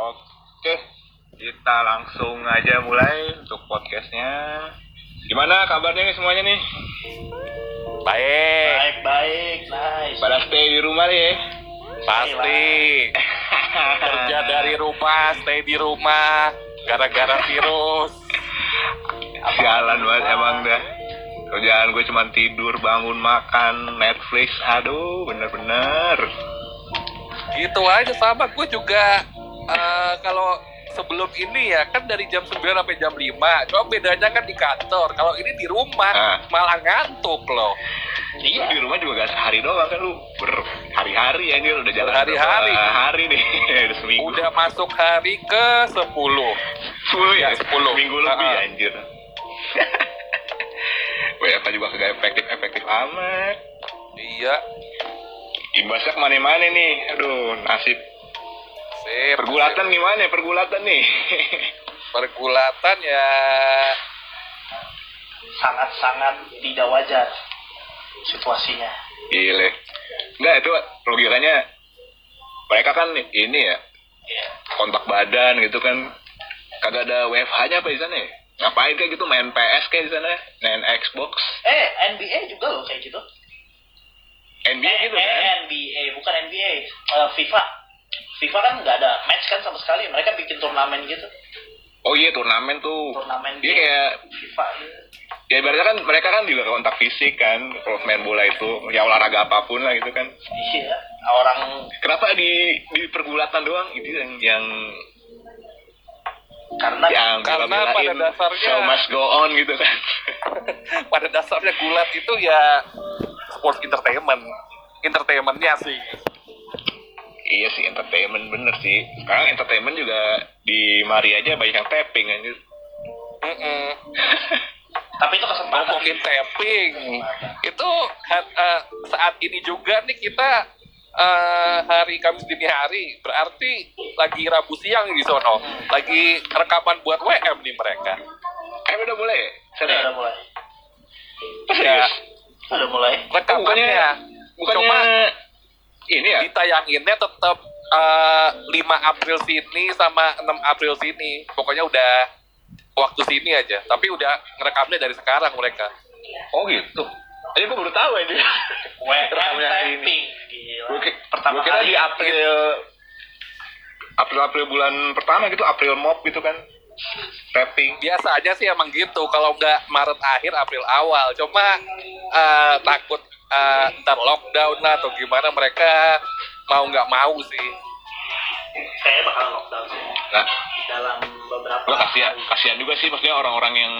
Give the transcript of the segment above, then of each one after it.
Oke, kita langsung aja mulai untuk podcastnya. Gimana kabarnya nih semuanya nih? Baik, Baik, baik, nice. Pada stay di rumah nih ya? pasti. Kerja dari rumah, stay di rumah, gara-gara virus. Sialan banget emang dah. Kerjaan gue cuma tidur, bangun, makan, Netflix. Aduh, bener-bener. Gitu aja sama gue juga eh, kalau sebelum ini ya kan dari jam 9 sampai jam 5. Cuma bedanya kan di kantor. Kalau ini di rumah Ah. malah ngantuk loh. Iya. Di rumah juga gak sehari doang kan lu berhari-hari anjir udah jalan berapa hari nih udah seminggu. Udah masuk hari ke 10. sepuluh ya, Ya, 10. Minggu lebih Ah, ah. anjir. WFH juga kagak efektif-efektif amat. Iya. Imbasnya ke mana-mana nih. Aduh, nasib. Sip. Pergulatan gimana ya pergulatan nih? Pergulatan ya Sangat-sangat tidak wajar situasinya. Gile. Enggak, itu logikanya mereka kan ini ya, Iya. kontak badan gitu kan. Kagak ada WFH-nya apa di sana ya? Ngapain kayak gitu main PS kayak di sana? Main Xbox, Eh, NBA juga loh kayak gitu. NBA eh, gitu eh, kan? NBA, bukan NBA. Eh, FIFA. FIFA kan nggak ada match kan sama sekali. Mereka bikin turnamen gitu. Oh iya turnamen tuh. Turnamen Iya game kayak FIFA gitu. ya ibaratnya kan mereka kan juga kontak fisik kan kalau main bola itu ya olahraga apa pun lah gitu kan Iya. Orang kenapa di di pergulatan doang itu yang yang karena yang Karena pada dasarnya- show must go on gitu kan pada dasarnya gulat itu ya sports entertainment. Entertainmentnya sih. Iya sih entertainment bener sih sekarang entertainment juga di mari aja banyak yang tapping anjir Mm-mm. tapi itu kesempatan. ngomongin tapping itu eh, saat ini juga nih kita eh, hari Kamis dini hari berarti lagi Rabu siang di sono lagi rekaman buat WM nih mereka eh udah mulai ya? Sana Udah, ya? udah mulai. Serius? Udah mulai. rekamannya bukannya cuma ini ya? Ditayanginnya tetap eh, 5 April sini sama 6 April sini. Pokoknya udah waktu sini aja. Tapi udah ngerekamnya dari sekarang mereka. Oh gitu? Aja gue baru tahu ini. tapping. Gila. Gue Pertama kira kali di April April. April bulan pertama gitu April mop gitu kan. Tapping. Biasa aja sih emang gitu. Kalau nggak Maret akhir April awal. Cuma eh, takut eh, ntar lockdown lah atau gimana mereka mau nggak mau sih. Kayaknya bakal lockdown sih. nah Dalam beberapa gue kasihan kasihan juga sih maksudnya orang-orang yang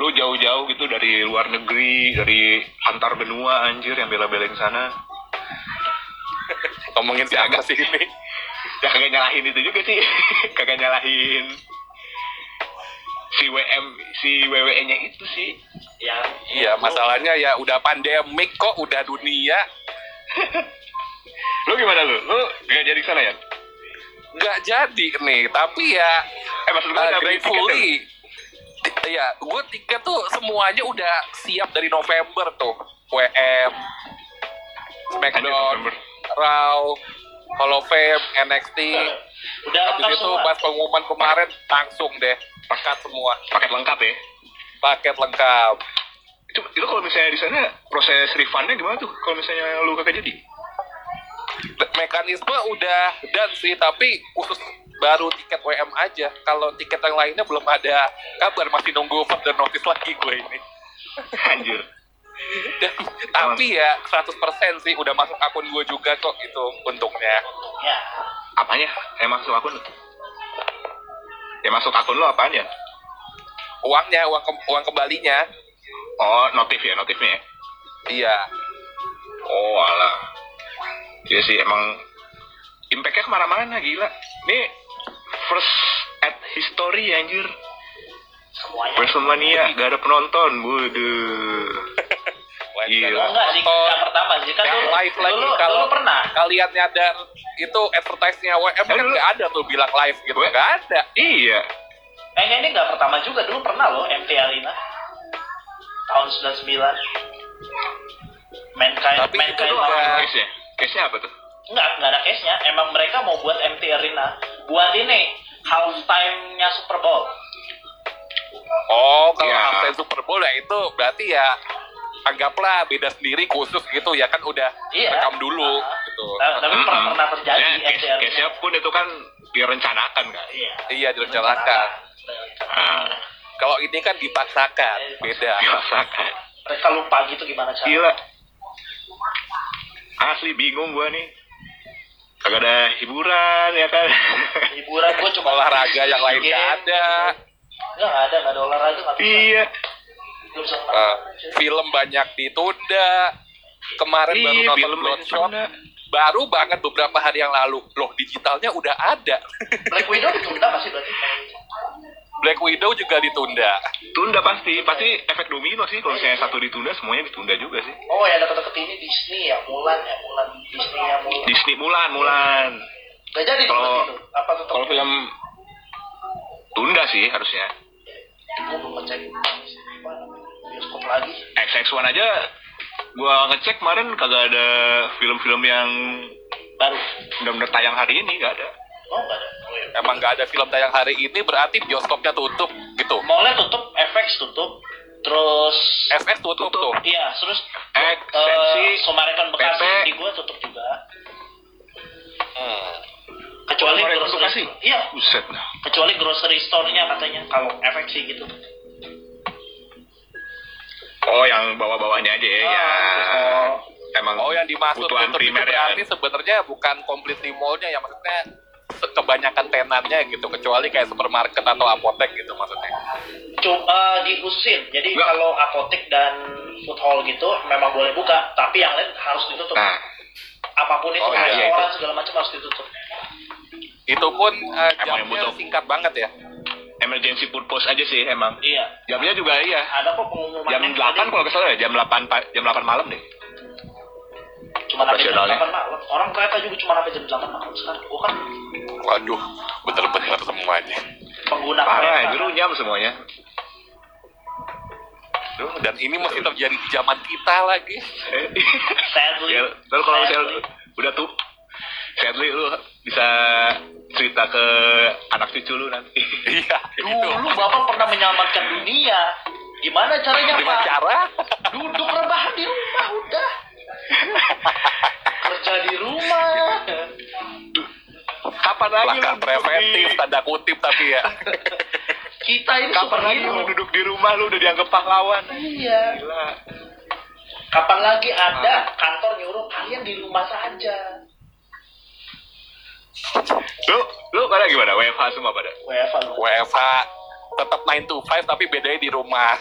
lu jauh-jauh gitu dari luar negeri dari antar benua anjir yang bela-belain sana. Ngomongin siapa sih ini ya kagak nyalahin itu juga sih. Kagak nyalahin si WM si WWE nya itu sih. Ya. Iya masalahnya ya udah pandemik kok udah dunia. Lu gimana lu? Lu gak jadi sana ya? Nggak jadi nih tapi ya eh maksud gue uh, tuh? gratefully ya gue tiket tuh semuanya udah siap dari November tuh. WM Smackdown. Raw Hall of Fame NXT udah habis itu semua. pas pengumuman kemarin langsung deh. Paket semua. Paket lengkap ya? Paket lengkap. Itu itu kalau misalnya di sana proses refundnya gimana tuh? Kalau misalnya lu kagak jadi? Mekanisme udah dan sih tapi khusus baru tiket WM aja. Kalau tiket yang lainnya belum ada kabar masih nunggu further notice lagi gue ini. Anjir Dan, tapi ya 100% sih udah masuk akun gue juga kok itu untungnya. Ya. Apanya yang masuk akun? Yang masuk akun lu apanya uangnya uang ke- uang kembalinya. Oh notif ya notifnya ya? iya. Oh alah. Iya sih emang impactnya ke mana-mana gila. Ini first at history anjir. Semuanya. Wrestlemania gak ada penonton Waduh Gila. Oh, enggak, di yang pertama sih kan dulu, live lagi dulu, kalau dulu pernah. kalian nyadar itu advertise-nya WM kan Dulu. nggak ada tuh bilang live gitu nggak ada Iya Eh, ini enggak pertama juga, dulu pernah loh MT Arena. Tahun 99. Mankind, Tapi itu Mankind lawan- ada- Case-nya Case-nya apa tuh? Enggak, enggak ada case-nya. Emang mereka mau buat MT Arena buat ini halftime-nya Super Bowl. Oh, kalau Iya. halftime Super Bowl ya itu berarti ya anggaplah beda sendiri khusus gitu ya kan udah Iya. rekam dulu Ah. gitu. Nah, tapi pernah Mm-mm. pernah terjadi Ya, case, pun itu kan direncanakan kan. Iya. Iya direncanakan. Ah, Kalau ini kan dipaksakan, beda. dirasakan. Mereka lupa gitu gimana cara. Gila. Asli bingung gua nih. Kagak ada hiburan ya kan. Hiburan gue cuma Olahraga yang lain Game. nggak ada. Nggak ada, nggak ada olahraga iya. Bisa Eh, film banyak ditunda. Kemarin baru Iya, nonton film Bloodshot. Baru banget beberapa hari yang lalu. Loh, digitalnya udah ada. Black Widow ditunda masih berarti. Black Widow juga ditunda. Tunda pasti, pasti efek domino sih. Kalau misalnya satu ditunda, semuanya ditunda juga sih. Oh ya deket-deket ini Disney ya, Mulan ya, Mulan Disney ya Mulan. Disney Mulan, Mulan. Gak jadi Kalau-. Apa tetap? Kalau film tunda sih harusnya. gue belum ngecek bioskop lagi. XX1 aja gua ngecek kemarin kagak ada film-film yang Baru. benar-benar tayang hari ini nggak ada. Oh nggak ada. Oh, iya. Emang nggak ada film tayang hari ini berarti bioskopnya tutup gitu. Mallnya tutup, FX tutup, terus FX tutup, Tutup. tuh. iya terus X, eh Sensi, Summarecon Bekasi PP. di gue tutup juga. Hmm. Kecuali grocery. Bekasi? Iya, Buset. kecuali grocery store-nya katanya kalau FX sih gitu. Oh, yang bawah-bawahnya aja ya. ya. Oh. Emang Oh yang dimaksud tutup itu primer berarti ya. sebenarnya bukan completely mallnya ya maksudnya kebanyakan tenannya gitu kecuali kayak supermarket atau apotek gitu maksudnya. Cuma dikhususin. Jadi Nggak. kalau apotek dan food hall gitu memang boleh buka, tapi yang lain harus ditutup. Nah, Apa pun itu, Oh, iya, iya, restoran segala macam harus ditutup. Itu pun eh, yang jamnya butuh. singkat banget ya. Emergency purpose aja sih emang. Iya. Jamnya juga iya. Ada kok pengumuman Jam 8 kalau ke sana ya, jam 8 pa- jam 8 malam deh. cuma sampai jam operasionalnya. 8 malam. Orang kereta juga cuma sampai jam 8 malam sekarang. Gua kan Waduh, bener-bener semuanya. pengguna Parah, kereta. itu nyam semuanya. Duh, dan ini masih terjadi di zaman kita lagi. Sadly. ya, lalu kalau misalnya Sadly. udah tuh sadly lu bisa cerita ke anak cucu lu nanti. Iya, itu. Dulu Bapak pernah menyelamatkan dunia. Gimana caranya, Dengan Pak? cara Duduk rebahan di rumah udah. Kerja di rumah. Kapan lagi langkah duduk preventif di- tanda kutip tapi ya. Kita ini Kapan lagi lu duduk di rumah lu udah dianggap pahlawan? Iya. Gila. Kapan lagi ada kantor nyuruh kalian di rumah saja? Lu lu pada gimana? WFH semua pada? WFA lu. WFH tetap 9 to 5 tapi bedanya di rumah.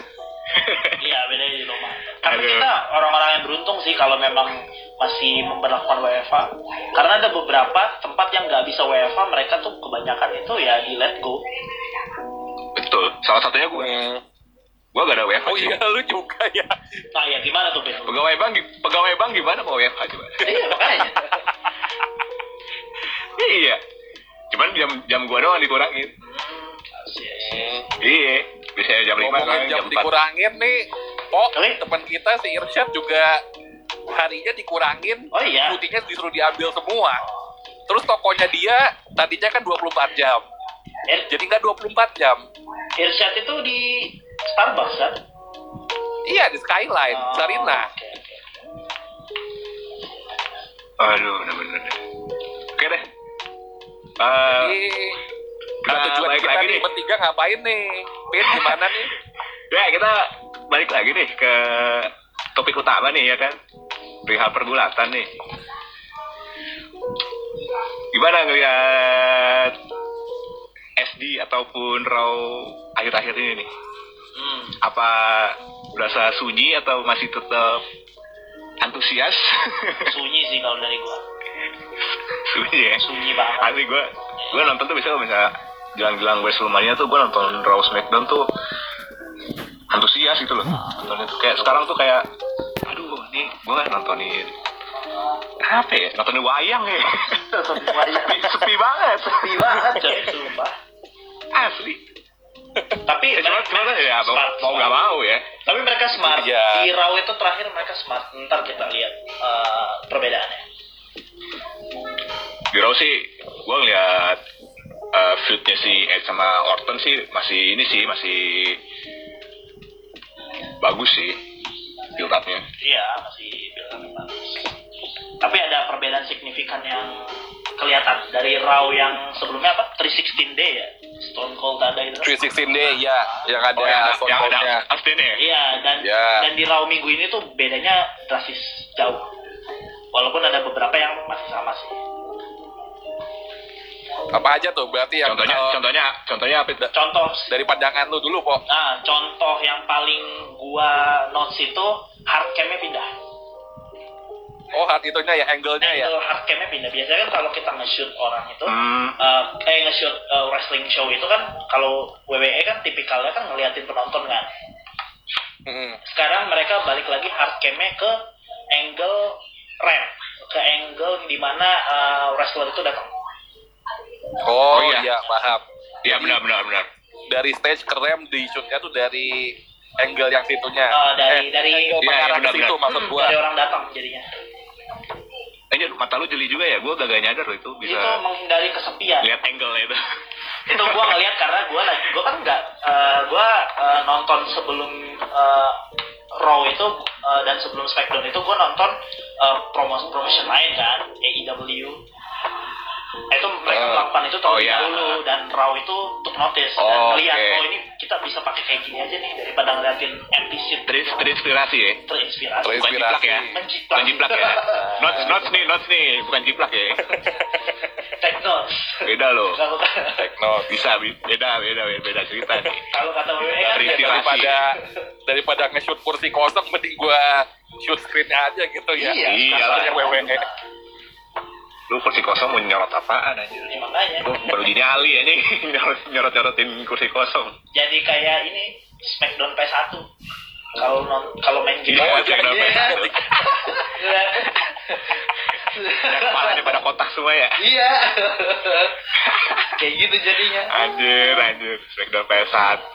Iya, bedanya di rumah. Tapi Aduh. kita orang-orang yang beruntung sih kalau memang masih memperlakukan WFA. Karena ada beberapa tempat yang nggak bisa WFA, mereka tuh kebanyakan itu ya di let go. Betul. Salah satunya gua. Gua gak ada WFH. Oh sih. iya lu juga ya. Nah ya gimana tuh Ben? Pegawai bank, pegawai bank gimana mau WFH coba? Iya makanya. iya. Cuman jam jam gua doang dikurangin. Iya. Biasanya jam 5 Ngomongin kan jam jam 4. dikurangin nih. Oh, teman kita si Irsyad juga harinya dikurangin. Oh iya. Cutinya disuruh diambil semua. Terus tokonya dia tadinya kan 24 jam. Ir Jadi nggak 24 jam. Irsyad itu di Starbucks kan? Iya di Skyline, Oh, Sarina. oke. Aduh, bener-bener. Oke deh. Eh, Jadi kita nah, tujuan kita lagi nih nih. bertiga ngapain nih? Pin gimana nih? ya kita balik lagi nih ke topik utama nih ya kan. Perihal pergulatan nih. Gimana ngeliat SD ataupun raw akhir-akhir ini nih? Hmm. Apa berasa sunyi atau masih tetap antusias? Sunyi sih kalau dari gua. Sunyi ya. Sunyi banget. Asli gue gue nonton tuh bisa misalnya jelang-jelang Wrestlemania tuh gue nonton Raw SmackDown tuh antusias gitu loh nonton itu kayak sekarang tuh kayak aduh nih gue kan nontonin apa ya nontonin wayang ya sepi, sepi banget Sepi banget coy, sumpah. asli Tapi ya, cuma cuma ya mau, smart, mau smart. gak mau ya Tapi mereka smart. Iya. Di Raw itu terakhir mereka smart. Ntar kita lihat eh, perbedaannya. Di Raw sih gue ngeliat matchnya si Edge sama Orton sih masih ini sih masih bagus sih build up-nya. Iya, masih bilang bagus. Tapi ada perbedaan signifikan yang kelihatan dari Raw yang sebelumnya apa? 316 day ya. Stone Cold ada itu. 316 day ya, yang ada Oh, yang Stone yang ada Cold-nya. Austin ya? Iya, dan Ya. dan di Raw minggu ini tuh bedanya drastis jauh. Walaupun ada beberapa yang masih sama sih. Apa aja tuh? Berarti yang Contohnya, eh, contohnya, contohnya apa? itu? Contoh dari pandangan lu dulu, Po. Nah, contoh yang paling gua notes itu hard cam-nya pindah. Oh, hard itunya ya, angle-nya ya. Angle hard cam-nya pindah. Biasanya kan kalau kita nge-shoot orang itu, Hmm, eh eh nge-shoot eh, wrestling show itu kan kalau WWE kan tipikalnya kan ngeliatin penonton kan. Mm-mm. Sekarang mereka balik lagi hard cam-nya ke angle ramp, ke angle di mana eh, wrestler itu datang. Oh, Oh, iya. iya, paham. iya benar benar benar. Dari stage ke rem di shootnya tuh dari angle yang situnya. Eh, dari dari angle Iya, iya, ke situ maksud Hmm, gua. dari orang datang jadinya. Eh, Jan, mata lu jeli juga ya? Gue gak nyadar loh itu bisa Itu menghindari kesepian. lihat angle itu. itu gua ngeliat karena gua lagi gua kan nggak eh, gua eh, nonton sebelum eh, Raw itu eh, dan sebelum SmackDown itu gua nonton eh, promosi promotion lain kan AEW itu mereka Eh, melakukan itu oh terlebih iya. dahulu dan Raw itu untuk notice dan Oh, melihat oke. oh ini kita bisa pakai kayak gini aja nih daripada ngeliatin seat Ter terinspirasi ya? terinspirasi Ter- Bukan jiplak ya? Menjiplak. Bukan jiplak ya? Notes, notes nih, notes nih, bukan jiplak ya? take notes Beda loh. Take note. Bisa, bi- beda, beda, beda, beda cerita nih. kalau kata WWE kan Ya, daripada daripada nge-shoot kursi kosong mending gua shoot screen aja gitu ya. Iya, Kasarnya iyalah. WWE. Lu kursi kosong mau nyorot apaan aja? ya, makanya Lu baru nyali aja nyorot-nyorotin kursi kosong. jadi kayak ini Smackdown P1 kalau non kalau main game Iya, aja Smackdown iya. P1. Iya. Yang kepalanya pada kotak semua ya? iya kayak gitu jadinya Anjir, anjir. Smackdown PS1.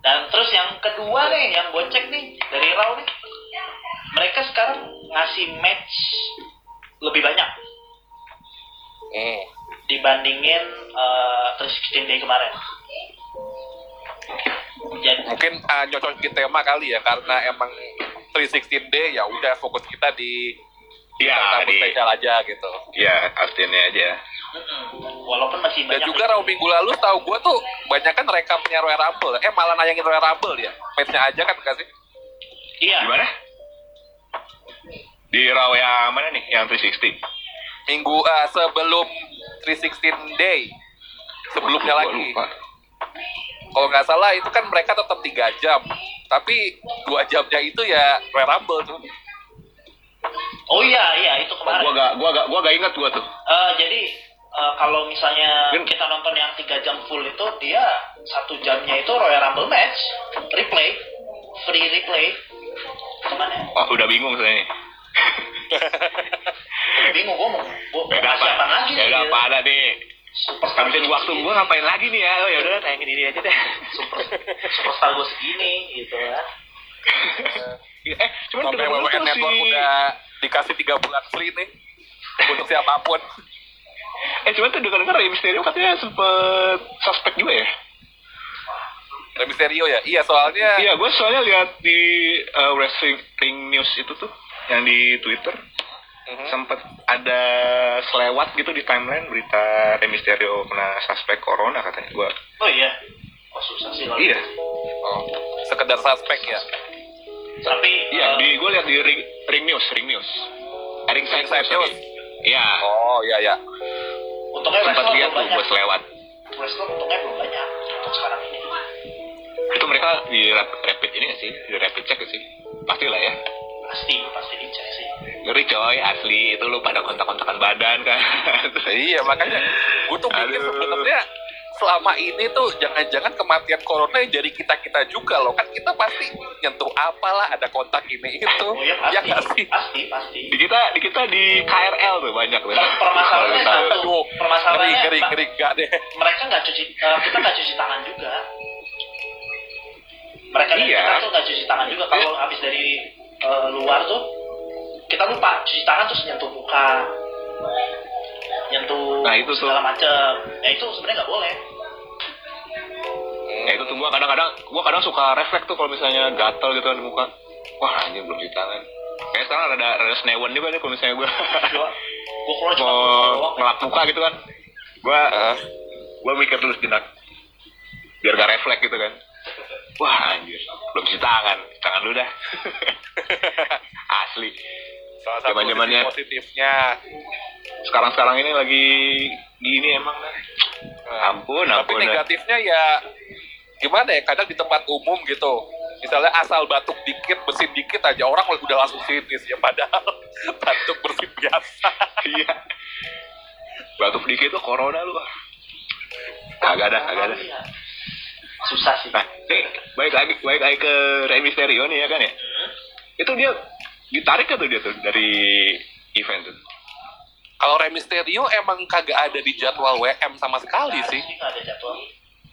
dan terus yang kedua nih yang gue cek nih dari Raw nih mereka sekarang ngasih match lebih banyak Hmm. dibandingin uh, 316 Day kemarin jadi Mungkin uh, nyocokin tema kali ya karena emang 316 day ya udah fokus kita di Iya, tamu di, spesial aja gitu. iya, Austinnya aja. walaupun masih Dan banyak juga Raw minggu lalu tahu gua tuh banyak kan rekamnya Royal Rumble. Eh malah nayangin Royal Rumble ya. Matchnya aja kan kasih. iya Gimana? Di Raw yang mana nih? Yang 360? Minggu uh, sebelum 316 day. Sebelumnya Gua lagi. lupa. Kalau nggak salah itu kan mereka tetap tiga jam. Tapi dua jamnya itu ya Royal Rumble tuh. oh iya iya itu Oh, kemarin gua gak, gua gak, gua gak inget gua tuh. Eh, jadi eh, kalau misalnya kita nonton yang tiga jam full itu dia satu jamnya itu Royal Rumble match replay free replay ke mana Oh, udah bingung saya nih. Udah bingung gue mau gue Beda apa? siapa lagi Beda gitu. apa ada nih? superstar Habisin waktu gua ngapain lagi nih ya? Oh ya udah tayangin ini aja deh. super, superstar gue segini gitu kan eh, cuman Sampai tuh Network si- udah dikasih tiga bulan free nih untuk siapa pun. Eh, cuman tuh dengar-dengar Rey Mysterio katanya sempet suspek juga ya? Rey Mysterio ya? Iya soalnya Iya, gue soalnya lihat di uh, wrestling news itu tuh yang di Twitter Mhm. sempet ada selewat gitu di timeline berita Rey Mysterio kena suspek corona katanya gua. oh iya oh susah sih kalau Iya, oh, sekedar suspek ya. tapi iya eh, di gue lihat di ring, ring news, ring news. Ring side Ringside news. Iya, Oh iya ya. untungnya sempat lihat tuh gue banyak selewat. wrestler untungnya belum banyak untuk sekarang ini Itu mereka di rap- rapid ini gak sih? Di rapid check gak sih? Pastilah ya. Pasti pasti dicek sih Ngeri coy, asli itu lu pada kontak-kontakan badan kan. Iya makanya gue tuh mikir sebenarnya selama ini tuh jangan-jangan kematian corona yang jadi kita kita juga loh kan kita pasti nyentuh apalah ada kontak ini itu oh iya pasti ya sih pasti pasti di kita di kita di KRL tuh banyak tuh. Per- permasalahannya satu. Permasalahannya, Mbak. ngeri nggak deh mereka nggak cuci eh, kita nggak cuci tangan juga mereka dan Iya. kita tuh nggak cuci tangan juga kalau habis dari eh, luar tuh kita lupa cuci tangan terus nyentuh muka. Nyentuh Nah, itu tuh. segala macem. Ya itu sebenarnya nggak boleh. Ya itu tuh gua kadang-kadang gua kadang suka refleks tuh kalau misalnya gatel gitu kan di muka. Wah anjing belum cuci tangan. Kayak sekarang ada ada senewan juga nih kalau misalnya gua. Gua gua keluar cuma doang. ngelap muka gitu kan. Gua Ah. gua mikir dulu sejenak. Biar gak refleks gitu kan wah anjir belum cuci tangan tangan dulu dah asli Salah satu sisi positifnya. sekarang-sekarang ini lagi gini emang dah ampun Tapi ampun dah. negatifnya ya gimana ya? Kadang di tempat umum gitu. Misalnya asal batuk dikit, bersin dikit aja orang udah langsung sinis ya. Padahal batuk bersin biasa. iya batuk dikit tuh corona lu kagak ada kagak ada. Susah sih. nah nih baik lagi baik lagi ke Rey Mysterio nih ya kan ya Hmm. itu dia ditarik kan tuh dia tuh dari event tuh Kalau Rey Mysterio emang kagak ada di jadwal WM sama sekali ada sih. nggak ada jadwal.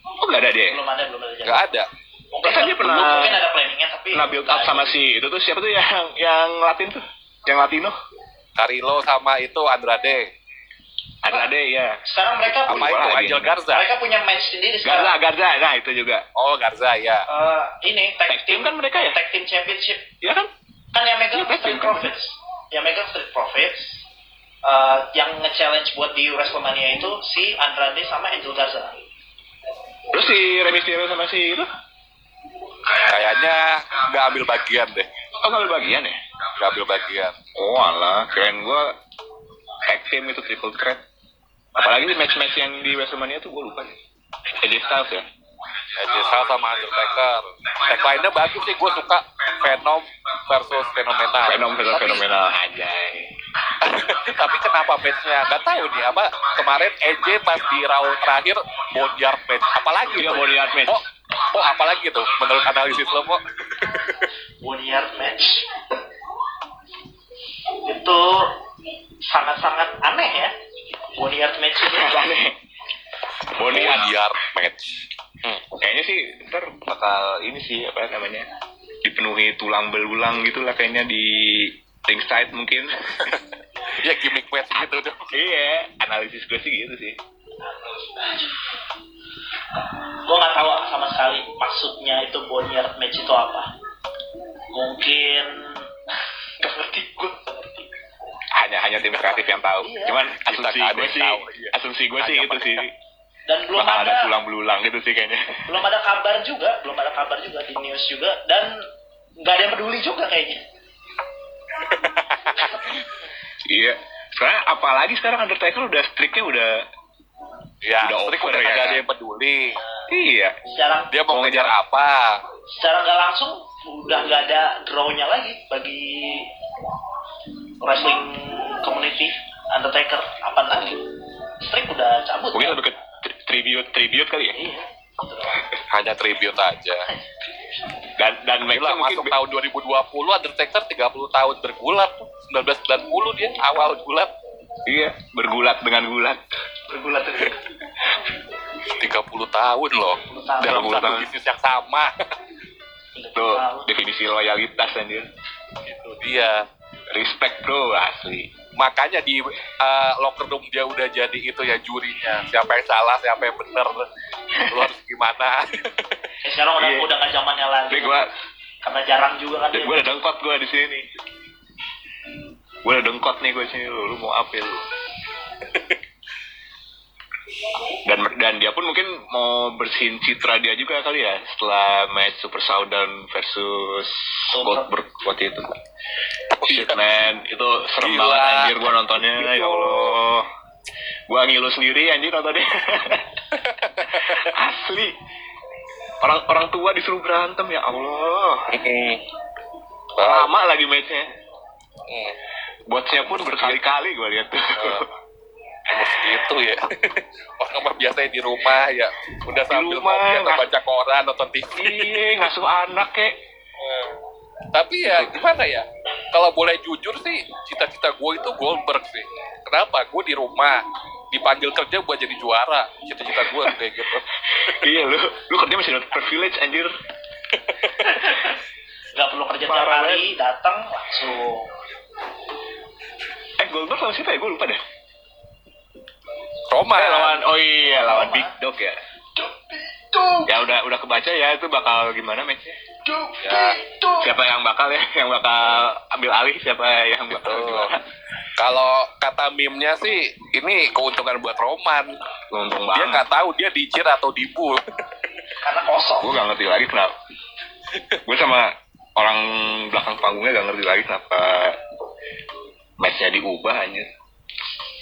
oh nggak ada dia ya? Belum ada, belum ada jadwal. Nggak ada. Mungkin, Kan dia pernah- mungkin ada planningnya tapi pernah build up sama si itu tuh siapa tuh yang yang Latin tuh yang Latino Carilo sama itu Andrade. Ada ada ya sekarang mereka Apa Lupa itu. Angel Garza? mereka punya match sendiri Garza sekarang. Garza nah itu juga Oh Garza ya. Eh, ini tag, Tag team team kan mereka ya? tag team championship ya kan kan yang megang tag Street team kan. Profits yang megang Street Profits eh, yang nge-challenge buat di WrestleMania itu si Andrade sama Angel Garza terus si Rey Mysterio sama si itu Kayaknya nggak ambil bagian deh. oh ngambil bagian ya Nggak ambil bagian. oh alah keren gua tag team itu triple threat apalagi di match-match yang di WrestleMania tuh gua lupa deh AJ Styles ya AJ Styles sama Undertaker. Tagline-nya bagus sih, gue suka Venom versus Fenomenal. Venom versus Tapi- fenomenal anjay Tapi kenapa match-nya? Gak tahu nih, apa kemarin AJ pas di round terakhir Boneyard match. Apalagi tuh? Boneyard match. Oh, oh apalagi tuh menurut analisis lo, Mo? Boneyard match itu sangat-sangat aneh ya Boneyard match ini aneh Boneyard Boneyard match. Hmm. kayaknya sih ntar bakal ini sih apa namanya dipenuhi tulang belulang gitu lah kayaknya di ringside mungkin Ya gimmick match gitu dong. iya analisis gue sih gitu sih gue nggak tahu sama sekali maksudnya itu Boneyard match itu apa mungkin nggak ngerti gue hanya hanya tim kreatif yang tahu Iya. cuman Kita asumsi ada gue sih tahu, iya. asumsi gue sih gitu sih dan belum bakal ada ada tulang belulang gitu sih kayaknya belum ada kabar juga belum ada kabar juga di news juga dan nggak ada yang peduli juga kayaknya iya sekarang apalagi sekarang Undertaker udah streaknya udah Ya, Udah Strik over udah ya kagak kan? ada yang peduli. iya secara Dia mau ngejar. apa? secara nggak langsung udah nggak ada drawnya lagi bagi wrestling community Undertaker apa lagi Strik udah cabut. Mungkin lebih ke tri- tribute tribute kali ya? Iya. Hanya tribute aja. dan dan Gila, mungkin masuk tahun 2020 Undertaker 30 tahun bergulat 1990 dia awal gulat. Iya bergulat dengan gulat. Bergulat itu 30 tahun loh. Tahun. dalam 30 satu bisnis yang sama. Tuh definisi loyalitas anjir. Itu dia respect bro asli. Makanya di uh, locker room dia udah jadi itu ya jurinya. Siapa yang salah siapa yang bener. Lu harus gimana? Eh, sekarang udah Iya. udah nggak zamannya lagi. Tapi gua karena jarang juga kan gue udah dengkot gue di sini. Gue udah dengkot nih gue sini lu lu mau apa lu? Dan dan dia pun mungkin mau bersihin citra dia juga kali ya setelah match Super Showdown versus Goldberg waktu itu shit man. Itu serem Gila. banget anjir gue nontonnya. Ya Allah. Gue ngilu sendiri anjir nontonnya. Asli. Orang orang tua disuruh berantem ya Allah. Lama lagi matchnya. Hmm. botnya pun berkali-kali gue lihat. Tuh Emang gitu ya. Orang mah biasanya di rumah ya. Udah sambil rumah, ngopi atau baca koran nonton TV iya ngasuh anak kek. Hmm. Tapi ya gimana ya? Kalau boleh jujur sih cita-cita gue itu Goldberg sih. Kenapa? Gue di rumah dipanggil kerja buat jadi juara. Cita-cita gue kayak gitu. Iya lu lu kerja masih dapat privilege anjir. Nggak perlu kerja tiap hari datang langsung. Eh Goldberg lawan siapa ya? Gue lupa deh. Roma. Eh lawan oh iya lawan Roma. Big Dog ya. Ya udah udah kebaca ya itu bakal gimana matchnya Ya. siapa yang bakal ya yang bakal ambil alih siapa yang bakal gimana Kalau kata meme-nya sih, ini keuntungan buat Roman. untung Dia banget nggak tahu dia di cheer atau di bull. Karena kosong. gue gak ngerti lagi kenapa gue sama orang belakang panggungnya gak ngerti lagi kenapa matchnya diubah aja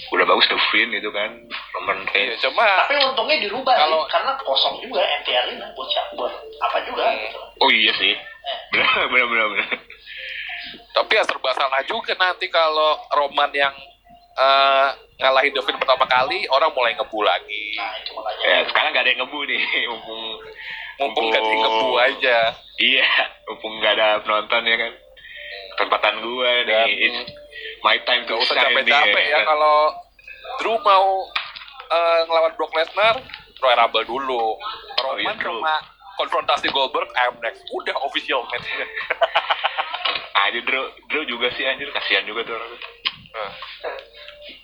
udah bagus The Fin gitu kan Roman Iya, Reigns cuma Tapi untungnya dirubah Kalau- sih, karena kosong juga MTR ini buat siapa buat apa juga Hmm. gitu. oh iya sih Eh. bener bener, bener. tapi ya serba salah juga nanti kalau Roman yang eh, ngalahin Devin pertama kali, orang mulai ngebu lagi. Nah itu makanya. ya sekarang gak ada yang ngebu nih mumpung Mumpung gak di ngebu aja. iya mumpung gak ada penonton ya kan kesempatan gue nih Dan- my time to Gak usah capek-capek ya kalau Drew mau eh, ngelawan Brock Lesnar, Royal Rumble dulu. Oh, iya, Roman cuma konfrontasi Goldberg, I'm next. Udah official match-nya. anjir Drew, Drew juga sih anjir kasihan juga tuh orang Nah,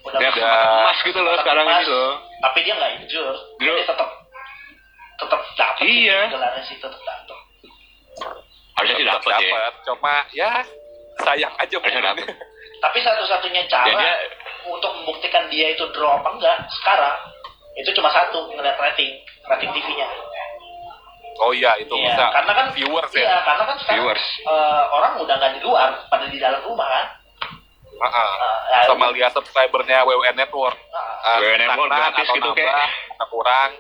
Udah dia Udah. emas gitu loh sekarang emas, ini loh Tapi dia nggak injur. Drew- Dia tetap tetap dapet Iya. sih, gelarnya sih tetap dapet. harusnya sih dapet ya. Cuma ya sayang aja harusnya. Tapi satu-satunya cara Ya, dia- untuk membuktikan dia itu draw apa enggak sekarang itu cuma satu ngeliat rating rating TV-nya. Oh iya, itu Iya, bisa. karena kan viewers iya, ya. karena kan sekarang Viewers. eh, orang udah nggak di luar, pada di dalam rumah kan. Ah, ah. Nah, ya, Sama lihat subscribernya WWN Network. nah, Ah, WWN Network gratis gitu, kayak. atau kurang.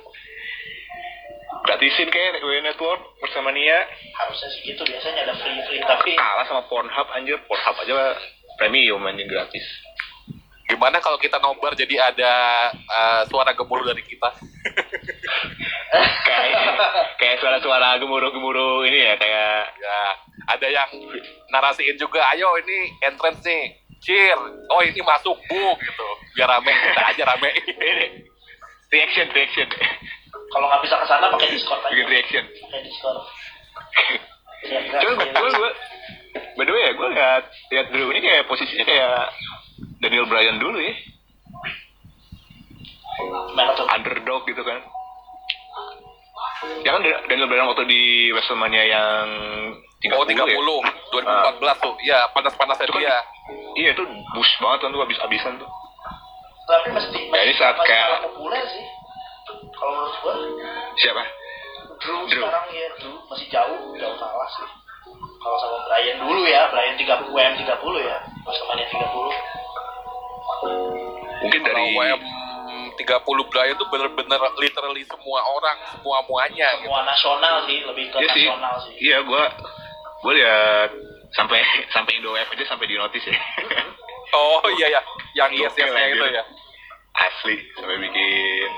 gratisin kayak W Network bersama Nia harusnya sih gitu biasanya ada free free tapi kalah sama Pornhub anjir Pornhub aja premium anjing gratis Gimana kalau kita nobar jadi ada eh, suara gemuruh dari kita? kayak kayak suara-suara gemuruh-gemuruh ini ya kayak Ya, ada yang narasiin juga, ayo ini entrance nih, cheer, oh ini masuk bu gitu, biar rame, kita aja rame. ini reaction reaction kalau nggak bisa ke sana pakai Discord aja. bikin reaction Pakai Discord. Cuma gue by the way ya gue liat liat Drew ini kayak posisinya kayak Daniel Bryan dulu ya. Underdog gitu kan. Ya kan Daniel Bryan waktu di Wrestlemania yang 30 Oh 30, ya 2014 tuh, ya panas-panasnya Itu kan- dia. iya itu boost banget kan tuh abis-abisan tuh. Tapi mesti Ya, ini saat masih kayak- populer sih. Kalau menurut gua, siapa? Drew, Drew. sekarang ya Drew masih jauh, jauh kalah sih. Kalau sama Brian dulu ya, Brian 30 WM 30 ya, Wrestlemania 30. mungkin dari WM 30 Brian tuh bener-bener literally semua orang, semua muanya gitu. Semua nasional sih, lebih ke Iya sih nasional sih. iya gue gue liat sampai sampai Indo WF aja sampai di notice ya Oh iya ya, yang yes yes itu anjir. ya. asli sampai bikin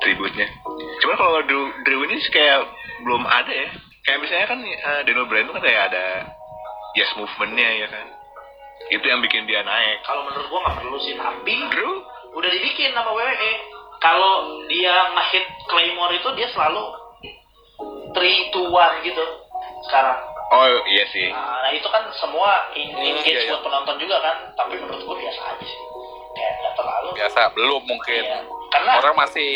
tributnya cuman kalau Drew, Drew ini sih kayak belum ada ya kayak misalnya kan eh, Daniel Bryan itu kan kayak ada yes movementnya ya kan itu yang bikin dia naik Kalau menurut gua nggak perlu sih, tapi Drew udah dibikin sama WWE. Kalau dia ngehit Claymore itu dia selalu 3 to 1 gitu sekarang. oh iya sih Nah, nah, itu kan semua in Hmm, engage iya, iya. buat penonton juga kan, tapi menurut gua biasa aja sih. Kayak nggak terlalu. Biasa belum mungkin. Iya. Karena Orang masih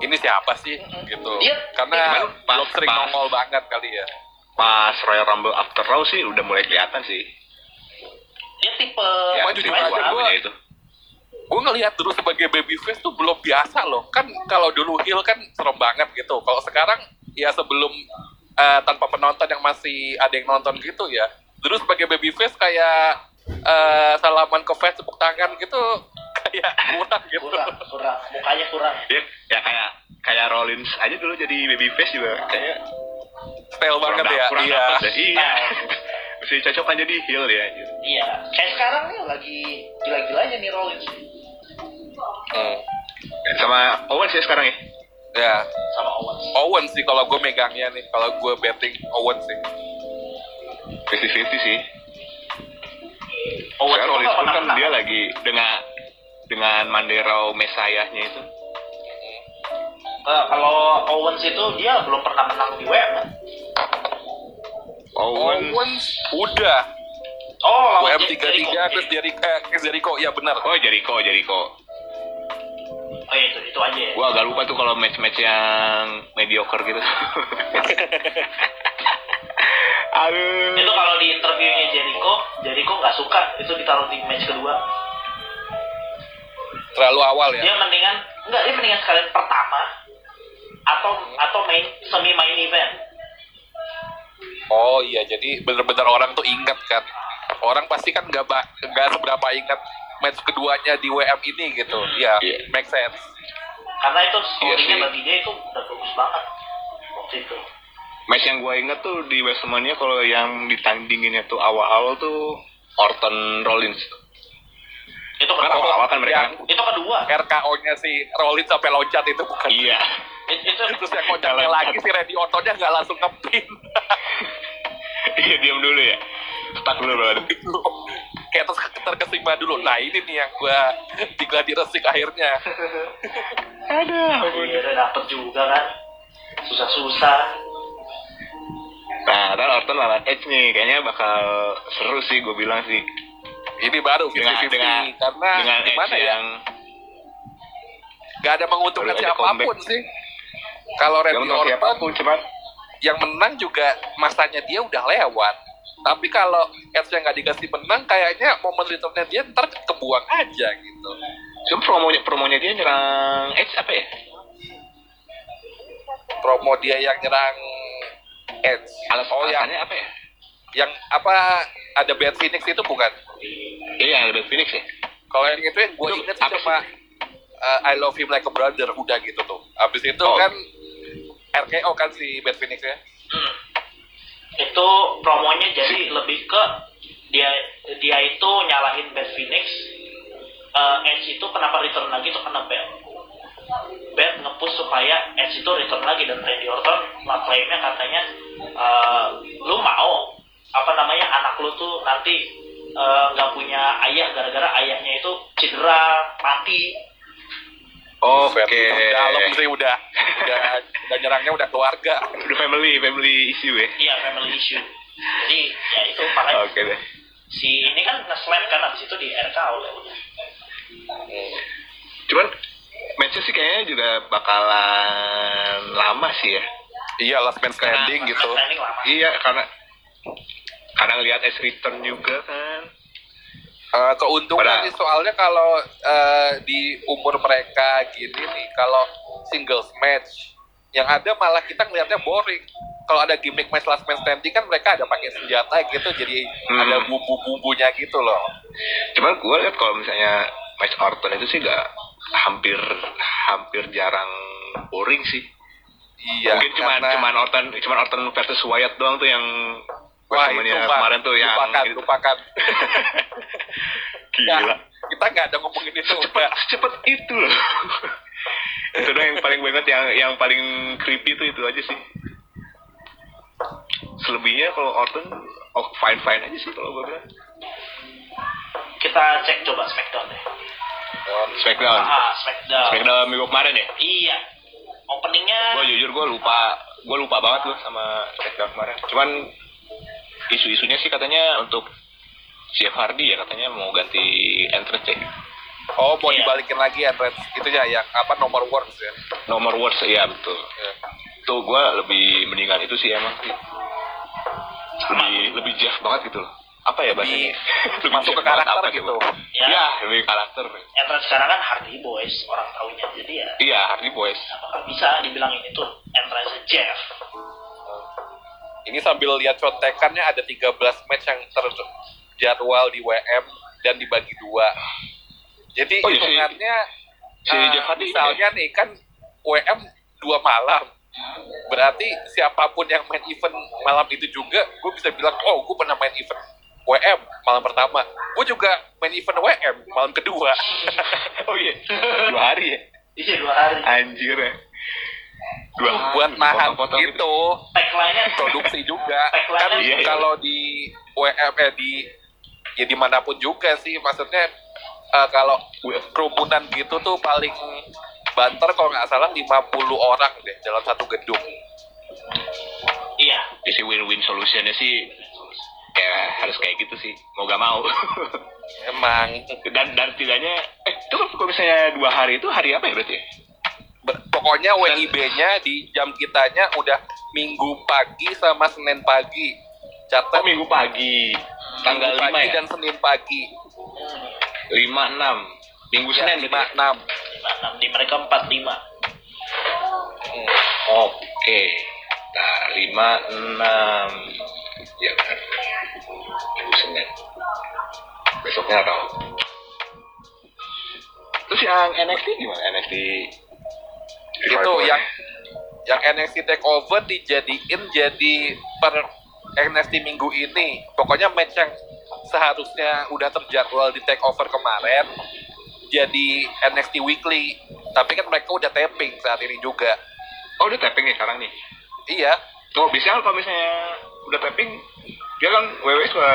ini siapa sih gitu. Dia- Karena Cuman pas- belum sering pas- nongol banget kali ya. pas Royal Rumble After Raw sih udah mulai kelihatan sih dia tipe Ya, jujur yang aja Apanya itu Gue ngelihat dulu sebagai babyface tuh belum biasa loh. Kan kalau dulu heel kan serem banget gitu. Kalau sekarang ya sebelum eh, tanpa penonton yang masih ada yang nonton gitu ya. Dulu sebagai babyface kayak eh, salaman ke fans tepuk tangan gitu kayak kurang gitu. kurang, kurang, mukanya kurang. ya, ya kayak kayak Rollins aja dulu jadi babyface juga kayak Style banget kurang ya. kurang Iya. dapet iya mesti cocok aja di heel ya. Iya, kayak sekarang nih lagi gila-gilanya nih Rollins Hmm. sama Owens ya sekarang ya Ya, sama Owens. Owen sih kalau gue megangnya nih. Kalau gue betting Owen sih. 50-50 sih Owens Sekarang Rollins pun kan dia lagi dengan dengan Manderao Mesayahnya itu Eh, kalau Owens itu dia belum pernah menang di WM kan? Owens Owens udah. Oh, WM 33 Jericho. terus Jericho, eh, Jericho, iya benar. oh Jericho Jericho Oh iya itu itu aja ya. Gua agak lupa tuh kalau match-match yang mediocre gitu. Aduh. Itu kalau di interviewnya Jericho, Jericho nggak suka itu ditaruh di match kedua. Terlalu awal ya Dia mendingan nggak dia mendingan sekalian pertama atau atau main semi main event. oh iya jadi bener-bener orang tuh ingat kan orang pasti kan nggak nggak seberapa ingat match keduanya di WM ini gitu Hmm. ya Iya. make sense Karena itu Iya scoringnya sih. bagi dia itu udah bagus banget waktu itu. Match yang gue inget tuh di Wrestlemania kalau yang ditandinginnya tuh awal-awal tuh Orton Rollins. Itu Kan kedua. awal-awal kan mereka Yang- kan? Itu kedua. RKO-nya si Rollins sampai loncat itu bukan Iya. It- itu terus yang kocaknya lagi si Randy Ortonnya nggak langsung ngepin Iya diam dulu ya. Stuck dulu berarti. kayak terus terkesima dulu nah ini nih yang gua di gladi resik akhirnya Ada. akhirnya dapet juga kan. Susah-susah. Nah, ntar Orton lawan Edge nih, kayaknya bakal seru sih gue bilang sih. Ini baru 50-50 Dengan dengan karena dengan gimana ya? yang nggak ada menguntungkan siapa pun sih. Kalau Randy Orton cuman yang menang juga masanya dia udah lewat. Tapi kalau Edge yang nggak dikasih menang kayaknya momen returnnya dia ntar kebuang aja gitu. Cuma promonya promonya dia nyerang Edge apa ya? promo dia yang nyerang Edge. Alas oh yang alasannya apa ya? yang apa ada Bad Phoenix itu bukan Iya, ada Phoenix ya. kalau yang itu yang gue inget sih apa cuma uh, I love him like a brother udah gitu tuh abis itu Oh. kan RKO kan si Bad Phoenix ya Hmm. Itu promonya jadi lebih ke dia dia itu nyalahin Bad Phoenix. Eh, Edge itu kenapa return lagi itu karena Bad. Bad ngepush supaya Edge itu return lagi dan Randy Orton ngeklaimnya katanya eh, lu mau apa namanya anak lu tuh nanti eh, nggak punya ayah gara-gara ayahnya itu cedera mati Oke. dalam sih udah udah udah nyerangnya udah keluarga Udah family, family issue ya. iya family issue jadi ya itu makanya Oke deh. si ini kan nge-slap kan abis itu di RK oleh udah Cuman matchnya sih kayaknya juga bakalan lama sih ya. iya last man standing gitu Standing lama. Iya, karena karena ngelihat Edge return juga kan. Eh, keuntungan Pada- nih soalnya kalau eh, di umur mereka gini nih kalau singles match yang ada malah kita ngelihatnya boring kalau ada gimmick match last man standing kan mereka ada pakai senjata gitu jadi Hmm. ada bumbu-bumbunya gitu loh Cuman gue lihat kalau misalnya match Orton itu sih gak hampir hampir jarang boring sih. iya Mungkin cuman karena- cuman Orton cuman Orton versus Wyatt doang tuh yang wah itu kemarin tuh yang lupakan itu. lupakan Gila. Nah, kita nggak ada ngomongin itu udah secepat itu loh. itu doang yang paling banget yang yang paling creepy tuh itu aja sih. Selebihnya kalau Orton oh fine fine aja sih kalau gue bilang. Kita cek coba Smackdown deh. Smackdown. Ah, Smackdown. Smackdown minggu kemarin ya. Iya. Openingnya Gue jujur gue lupa gue lupa banget gue sama Smackdown kemarin. Cuman isu-isunya sih katanya untuk Jeff Hardy ya katanya mau ganti entrance ya. oh mau Iya. dibalikin lagi ya Trent itu ya yang apa nomor words ya Nomor words ya betul. Ya. Tuh gue lebih mendingan itu sih emang sih. Lebih lebih Jeff banget gitu loh. Apa ya bahasanya? Lebih masuk ke karakter apa gitu Ya. Iya, lebih karakter. entrance sekarang kan Hardy Boys orang taunya. Jadi ya Iya, Hardy Boys. apakah bisa dibilang ini tuh entrance Jeff? Ini sambil lihat contekannya ada 13 match yang terjadwal di WM dan dibagi dua. Jadi Oh, iya, si- hitungannya si eh, Jeff Hardy misalnya nih kan WM dua malam. Berarti siapa pun yang main event malam itu juga, gue bisa bilang, oh gue pernah main event WM malam pertama. Gue juga main event WM malam kedua. Oh iya. Dua hari ya. Iya dua hari. Anjir ya. Dua hari. Buat nahan gitu. itu Tagline-nya produksi juga kan iya, iya. kalau di WM eh, di ya di mana pun juga sih maksudnya eh, kalau kerumunan gitu tuh paling banter kalau nggak salah 50 orang deh dalam satu gedung iya. Isi win-win solutionnya sih ya harus kayak gitu sih mau gak mau emang dan dan tidaknya eh itu kalau misalnya dua hari itu hari apa ya berarti ya? Pokoknya WIB-nya di jam kitanya udah Minggu pagi sama Senin pagi. Catat Oh minggu pagi. Tanggal Minggu 5 pagi ya? dan Senin pagi. 5 6. Minggu Ya, Senin lima berarti. enam. lima enam di mereka empat lima Hmm. Oke. Nah, 5 6. Ya benar. Minggu Senin. Besoknya tahu. Terus yang NXT gimana? NXT Itu yang yang NXT Takeover dijadiin jadi per NXT minggu ini. Pokoknya match yang seharusnya udah terjadwal di Takeover kemarin jadi NXT Weekly. Tapi kan mereka udah taping saat ini juga. Oh, udah tapping nih sekarang nih. Iya, Oh, biasanya kalau misalnya udah tapping, dia kan WWE suka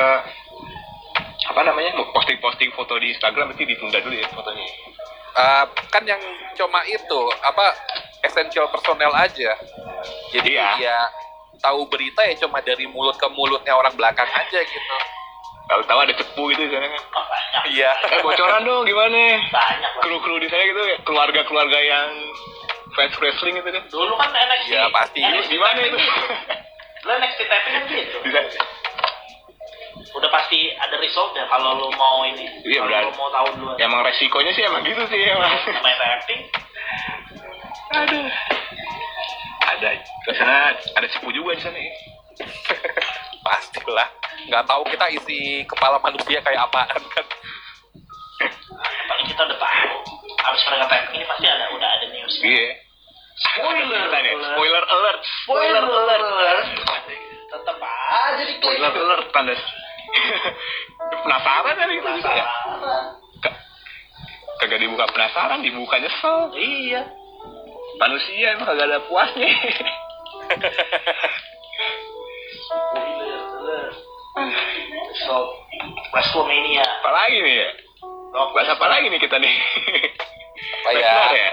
apa namanya posting-posting foto di Instagram berarti ditunda dulu ya fotonya. Uh, kan yang cuma itu apa essential personel aja. Jadi Iya. ya tahu berita ya cuma dari mulut ke mulutnya orang belakang aja gitu. Kalau tahu ada cepu gitu di sana kan. oh, Iya. Eh, bocoran dong gimana? banyak Kru-kru di sana gitu ya, keluarga-keluarga yang fans wrestling gitu kan. dulu kan NXT Iya, pasti. NXT Gimana itu? lu NXT tapping kan gitu. Udah pasti ada result ya kalau lu mau ini Iya, kalau lu mau tahu dulu Emang resikonya sih emang gitu sih emang. namanya tapping Aduh. Ada di sana ada cepu juga di sana ya. Pastilah. Nggak tahu kita isi kepala manusia kayak apaan kan. paling kita udah tahu habis mereka tapping ini pasti ada udah ada news Iya. Spoiler tadi. Spoiler alert. Spoiler alert. tetap aja di Spoiler alert tanda. penasaran kan itu juga ya? Ka- Kagak dibuka penasaran, dibuka nyesel. iya Manusia emang kagak ada puasnya. so Wrestlemania Apalagi nih ya? Rock Bahas apa lagi nih kita nih? Apa ya? Lesnar ya?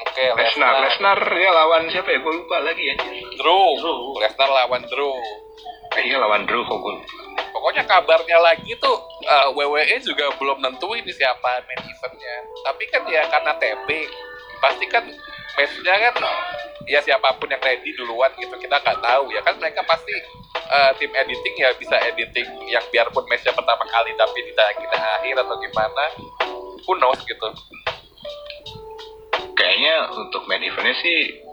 Oke, Lesnar, Lesnar ya lawan siapa ya? Gue lupa lagi ya. Drew. Drew. Lesnar lawan Drew. Iya lawan Drew kok. Pokoknya kabarnya lagi tuh eh, WWE juga belum nentuin siapa main eventnya. Tapi kan ya karena taping, pasti kan matchnya kan ya siapa pun yang ready duluan gitu kita nggak tahu ya kan mereka pasti eh, tim editing ya bisa editing yang biarpun matchnya pertama kali tapi tidak kita akhir atau gimana who knows gitu Kayaknya untuk main eventnya sih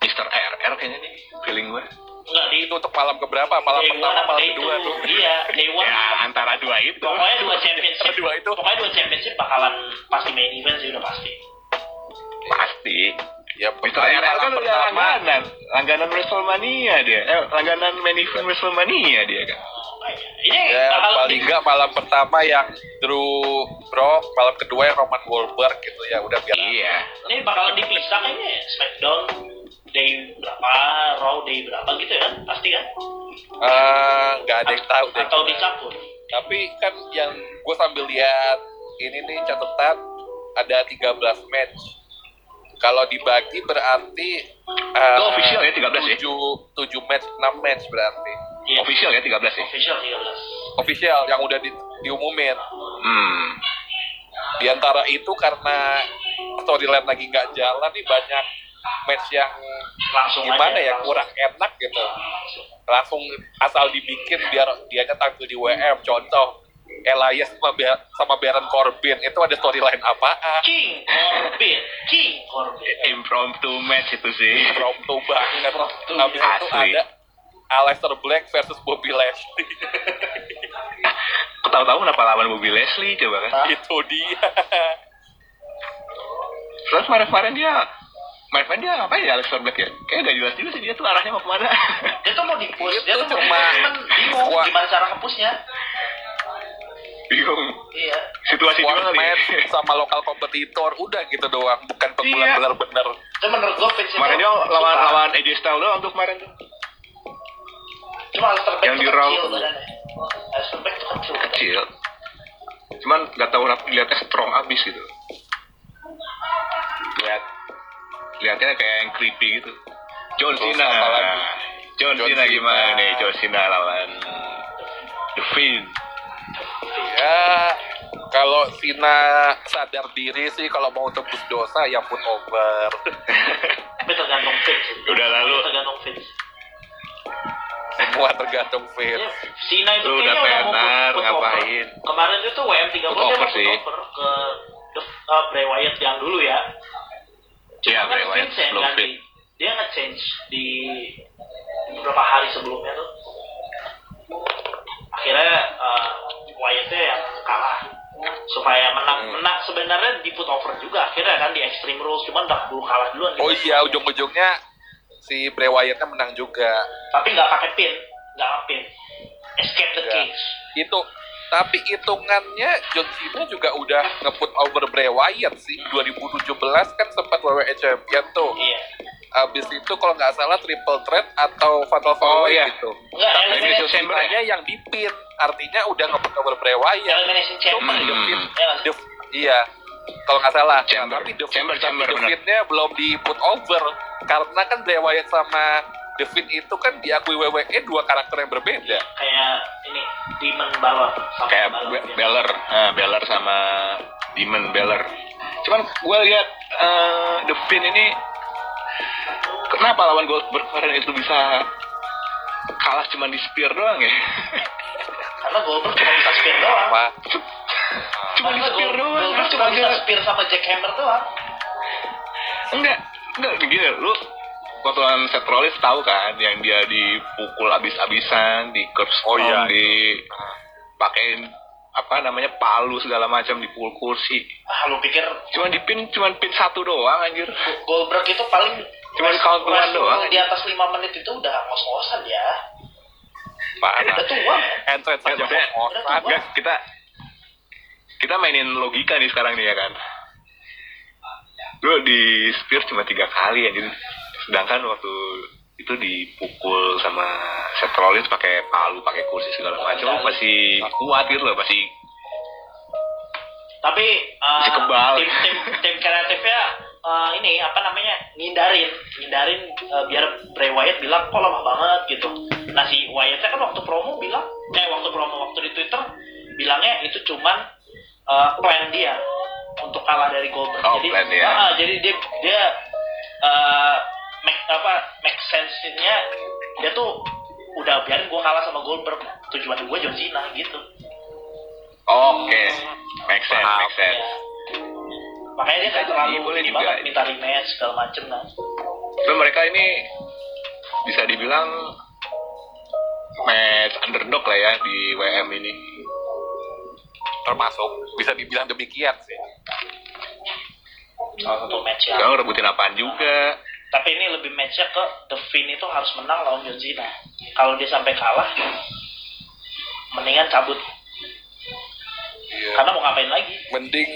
Mr. RR kayaknya nih feeling gue. Enggak di itu untuk malam keberapa malam day pertama malam day kedua two. tuh iya day one Ya antara dua itu. pokoknya dua championship Dua itu. pokoknya dua championship bakalan pasti main event sih udah pasti Pasti. ya RR kan udah langganan, langganan WrestleMania dia. Eh, langganan main event WrestleMania dia kan. Oh, ini Ya, bakal paling nggak malam pertama yang Drew Brock, malam kedua yang Roman Goldberg gitu ya, udah biar Iya. ini bakalan dipisah kayaknya ya. Smackdown day berapa Raw day berapa gitu ya pasti kan Eh, nggak ada yang tahu deh. atau dicampur Tapi kan yang gue sambil lihat ini nih catatan ada 13 match. Kalau dibagi berarti eh, Itu official ya, 13 ya? 7, 7 match, 6 match berarti. Iya. Official ya 13 ya. official 13 Official yang udah di, diumumin. Hmm. Di antara itu karena storyline lagi nggak jalan nih banyak match yang langsung gimana aja, ya langsung. kurang enak gitu langsung asal dibikin biar dianya tampil di WM contoh Elias sama, sama Baron Corbin itu ada storyline apaan King Corbin King Corbin Impromptu match itu sih. Prompto banget Prompto, habis itu asli. ada Aleister Black versus Bobby Lashley Tahu-tahu kenapa lawan Bobby Leslie coba kan? Hah? itu dia Terus kemarin-kemarin dia kemarin dia ngapain ya Alex Black ya? Kayaknya gak jelas juga sih dia tuh arahnya mau ke mana. dia tuh mau di-push Itu dia tuh mau cuma- bingung Wah. gimana cara nge-pushnya Bingung. iya Situasi juga match sama lokal kompetitor udah gitu doang bukan pegulat Iya. bener-bener itu menurut gue Kemarin dia lawan lawan AJ Styles doang tuh kemarin tuh. Cuma Yang di Raw. kecil badannya tuh kecil Kecil. Cuman gak tahu kenapa dilihatnya strong abis gitu. Lihat lihatnya kayak yang creepy gitu. John Cena. John, John Cena gimana Cena. nih John Cena lawan The Fiend. ya Kalau Sina sadar diri sih kalau mau tebus dosa ya put over. Tapi tergantung fit sih. Udah lalu. Tergantung fit. Semua tergantung fit. Ya, Sina itu Lu udah tenar, ngapain? Kemarin itu WM 30 Put dia over mau sih. ke uh, Bray Wyatt yang dulu ya. Iya, Cuma Bray kan Wyatt Vince yang belum ganti. fit. Dia nge-change di beberapa hari sebelumnya tuh. Akhirnya uh, Wyatt-nya yang kalah supaya menang Hmm. menang sebenarnya di put over juga akhirnya kan di Extreme Rules cuman udah keburu kalah duluan Oh gitu. iya, ujung-ujungnya si Bray Wyatt-nya menang juga. tapi nggak pakai pin nggak pin escape the Nggak. cage Itu tapi hitungannya John Cena juga udah nge-put over Bray Wyatt sih 2017 kan sempat WWE Champion tuh iya Abis itu kalau nggak salah triple threat atau fatal four Oh, iya. gitu. Enggak, Tapi Elimination John Chamber Cena-nya yang dipin, artinya udah nge-put over Bray Wyatt. elimination Cuma chamber Hmm. Iya iya. Kalau nggak salah, Chamber. tapi The, Chamber, tapi chamber, The. Fiend-nya belum di put over karena kan Bray Wyatt sama The Fiend itu kan diakui WWE dua karakter yang berbeda. kayak ini Demon Balor sama kayak Balor, Be- ya. Beller, nah, Beller sama Demon Beller. Cuman gue lihat eh, The Fiend ini kenapa lawan Goldberg kemarin itu bisa kalah cuma di spear doang ya? karena Goldberg cuma bisa spear doang Apa? Cuma di spear doang. Terus cuma bisa spear sama jackhammer doang enggak, enggak gini lu waktu lawan Seth Rollins tahu kan yang dia dipukul abis-abisan, di curb Oh, iya. di pakein apa namanya palu segala macam dipukul kursi. ah lu pikir Cuma dipin cuma pin satu doang anjir. Goldberg itu paling Cuman wrestling doang. di atas 5 menit itu udah ngos-ngosan ya Parah. udah tua Entrance Ya, aja kos-kosan. Enggak, kita kita mainin logika nih sekarang nih ya kan. Lu di spear cuma tiga kali anjir. Sedangkan waktu itu dipukul sama Seth Rollins pakai palu, pakai kursi segala macam, lu masih kuat gitu loh, masih tapi uh, Masih kebal. tim tim tim kreatifnya uh, ini apa namanya ngindarin ngindarin uh, biar Bray Wyatt bilang kok lemah banget gitu nah si Wyattnya kan waktu promo bilang eh waktu promo waktu di Twitter bilangnya itu cuman uh, plan dia untuk kalah dari Goldberg Oh, jadi plan dia. ah, jadi dia dia uh, make apa make sense-nya dia tuh udah biarin gue kalah sama Goldberg tujuan gue John Cena gitu oke. Make sense, Paham. make sense. Ya. Makanya dia nggak Bisa terlalu boleh juga. banget minta rematch segala macem kan. Tapi mereka ini bisa dibilang match underdog lah ya di WM ini. Termasuk bisa dibilang demikian sih. Salah satu match ya. Sekarang rebutin apaan juga. Tapi ini lebih matchnya ke The Fiend itu harus menang lawan John Cena. Kalau dia sampai kalah, mendingan cabut. Karena mau ngapain lagi? Mending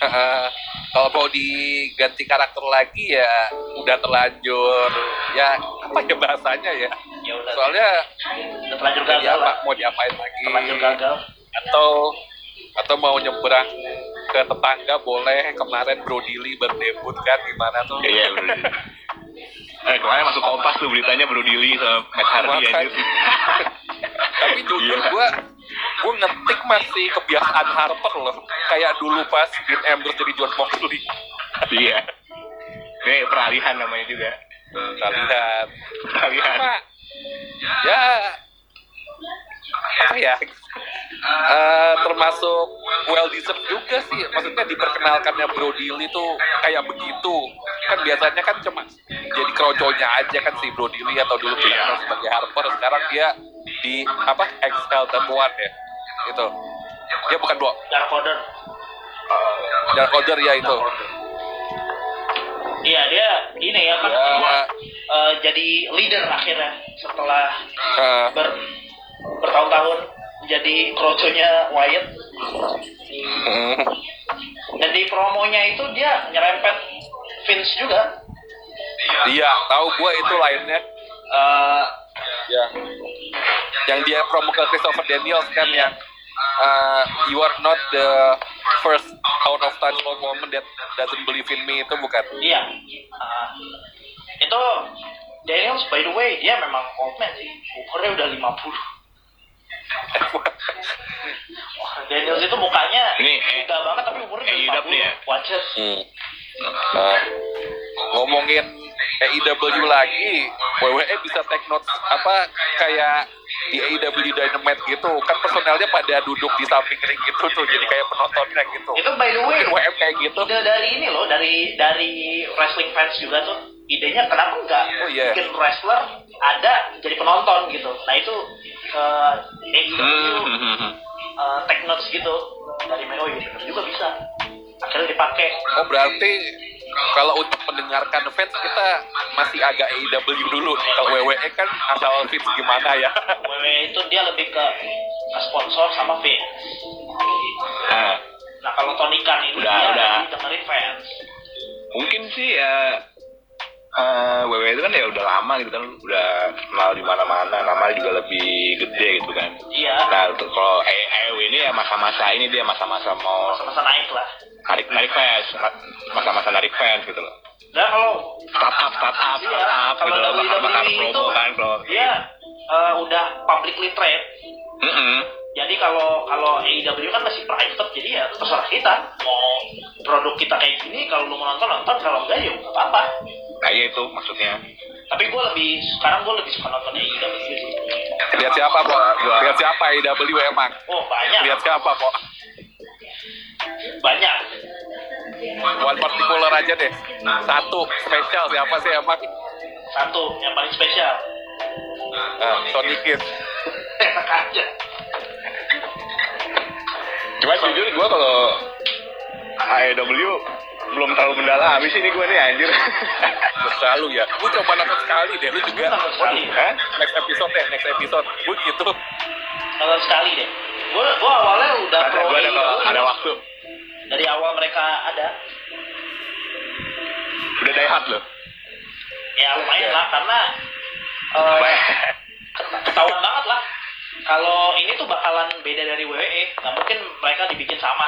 eh, kalau mau diganti karakter lagi ya udah terlanjur ya apa ya bahasanya ya. Ya udah. Soalnya udah terlanjur gagal lah. apa mau diapain lagi? Terlanjur gagal. Atau atau mau nyebrang ke tetangga boleh kemarin Bro Dili berdebut kan gimana tuh? Iya, bener. Eh, kemarin masuk kompas tuh beritanya Bro Dili sama Matt Hardy anjir. Tapi jujur Gila. gue gue ngetik masih kebiasaan Harper loh kayak dulu pas Dean Ambrose jadi John Moxley Iya. Ini peralihan namanya juga. Peralihan. Cuma, ya apa ya Eh, termasuk well deserved juga sih. Maksudnya diperkenalkannya Bro Dilly tuh kayak begitu. Kan biasanya kan cuma jadi kroconya aja kan si Bro Dilly atau dulu kita Iya. sebagai Harper sekarang dia di apa dan One ya. Itu dia bukan dua Dark Order. Dark Order ya itu. Iya dia ini ya kan ya eh, jadi leader akhirnya setelah eh, ber bertahun-tahun jadi kroconya Wyatt. Mm, dan di promonya itu dia nyerempet Vince juga. Iya tahu gue itu lainnya. Eh, ya yang dia promo ke Christopher Daniels kan yang uh, you are not the first out of touch woman that doesn't believe in me itu bukan? Iya. Eh, itu Daniels by the way dia memang old man sih. Umurnya udah 50 Daniels itu mukanya Ini, eh, muda banget tapi umurnya eh, udah idap nih ya? 50. Watcher. Hmm. Nah, ngomongin AEW lagi, WWE bisa take notes apa kayak di AEW Dynamite gitu kan personelnya pada duduk di samping ring gitu tuh jadi kayak penontonnya gitu. Itu by the way, Mungkin WM kayak gitu. ide dari ini loh, dari dari wrestling fans juga tuh. Idenya kenapa enggak Oh, iya. bikin wrestler ada jadi penonton gitu. Nah itu uh, AEW Hmm, hmm, hmm. uh, take notes gitu dari Mayo gitu juga bisa. Akhirnya dipakai. Oh berarti kalau untuk mendengarkan fans kita masih agak AEW dulu. Kalau WWE kan asal fits gimana ya? WWE itu dia lebih ke, ke sponsor sama fans. Nah, Nah kalau Tony Khan ini Udah, dia udah. lebih dengerin fans. mungkin sih ya eh WWE itu kan ya udah lama gitu kan udah kenal di mana-mana namanya juga lebih gede gitu kan Iya. nah untuk kalau AEW ini ya masa-masa ini dia masa-masa mau Masa-masa naik lah. narik narik fans masa-masa narik fans gitu loh Nah kalau startup startup Iya, startup gitu loh bakal bakal WWE promo kan kalau dia eh, udah publicly trade. Mm-mm. Jadi kalau kalau AEW kan masih private, jadi ya terserah kita mau produk kita kayak gini. Kalau lu mau nonton nonton, kalau enggak ya nggak apa-apa. Nah iya itu maksudnya Tapi gue lebih sekarang gue lebih suka nonton AEW sih. Lihat siapa kok? Lihat siapa AEW emang? Oh banyak, Lihat siapa kok? banyak. One particular aja deh. Satu spesial siapa sih emang? Satu yang paling spesial. Nah, Tony Kiss. Enak aja. cuma jujur gue kalau AEW belum terlalu mendalami sih ini gue nih anjir Selalu ya. Lu coba nonton sekali deh. Lu juga. Nonton sekali. Hah? Next episode deh. Next episode. Gue gitu. Nonton sekali deh. Gue gue awalnya udah ada pro gue ada ada waktu Dari awal mereka ada, udah die hard loh ya lumayan Ya. lah karena eh, Baik. ketahuan banget lah kalau ini tuh bakalan beda dari WWE nggak mungkin mereka dibikin sama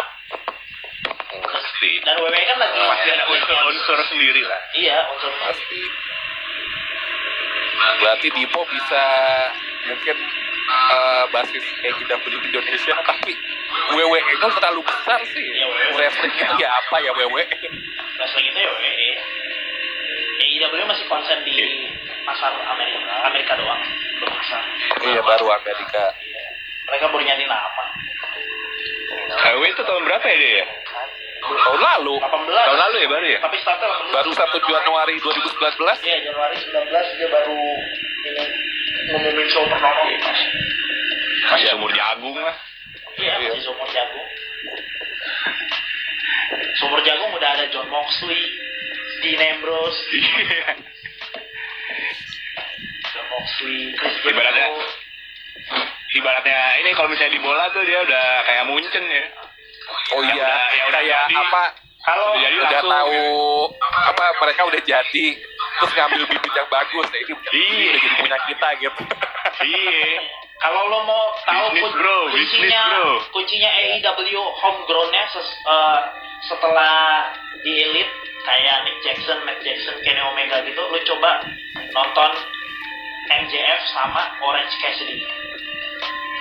pasti dan WWE kan lagi pasti ada unsur-unsur sendiri lah iya unsur Pasti. Berarti Dipo bisa mungkin eh, basis AEW Indonesia tapi WWE itu terlalu besar sih. Iya, WWE. Wrestling itu ya apa ya WWE? wrestling itu ya WWE AEW masih konsen di pasar Amerika Amerika doang belum pasar Iya baru Amerika. mereka baru nyari nama itu tahun berapa ya dia ya? Tahun lalu? 18 tahun lalu ya baru ya? tapi startnya 18 baru 1 Januari 2019 Iya Januari 19 dia baru ini ngumumin show pertama. Masih umur jagung lah Iya, Iya. masih sumur jagung. Sumur jagung udah ada John Moxley, Dean Ambrose, John Moxley, Chris Ibaratnya- Jericho. ibaratnya ini kalau misalnya di bola tuh dia udah kayak muncen ya Oh Ya iya, udah- ya udah kayak jadi. apa Kalau Udah jadi udah tahu apa mereka udah jadi terus ngambil bibit yang bagus nah, ini Iya. udah jadi punya kita gitu. iya kalau lo mau tahu Bisnis, kun- bro, bisnis, kuncinya bro. kuncinya AEW homegrownnya ses- eh, setelah di elite kayak Nick Jackson, Matt Jackson, Kenny Omega gitu, lo coba nonton MJF sama Orange Cassidy.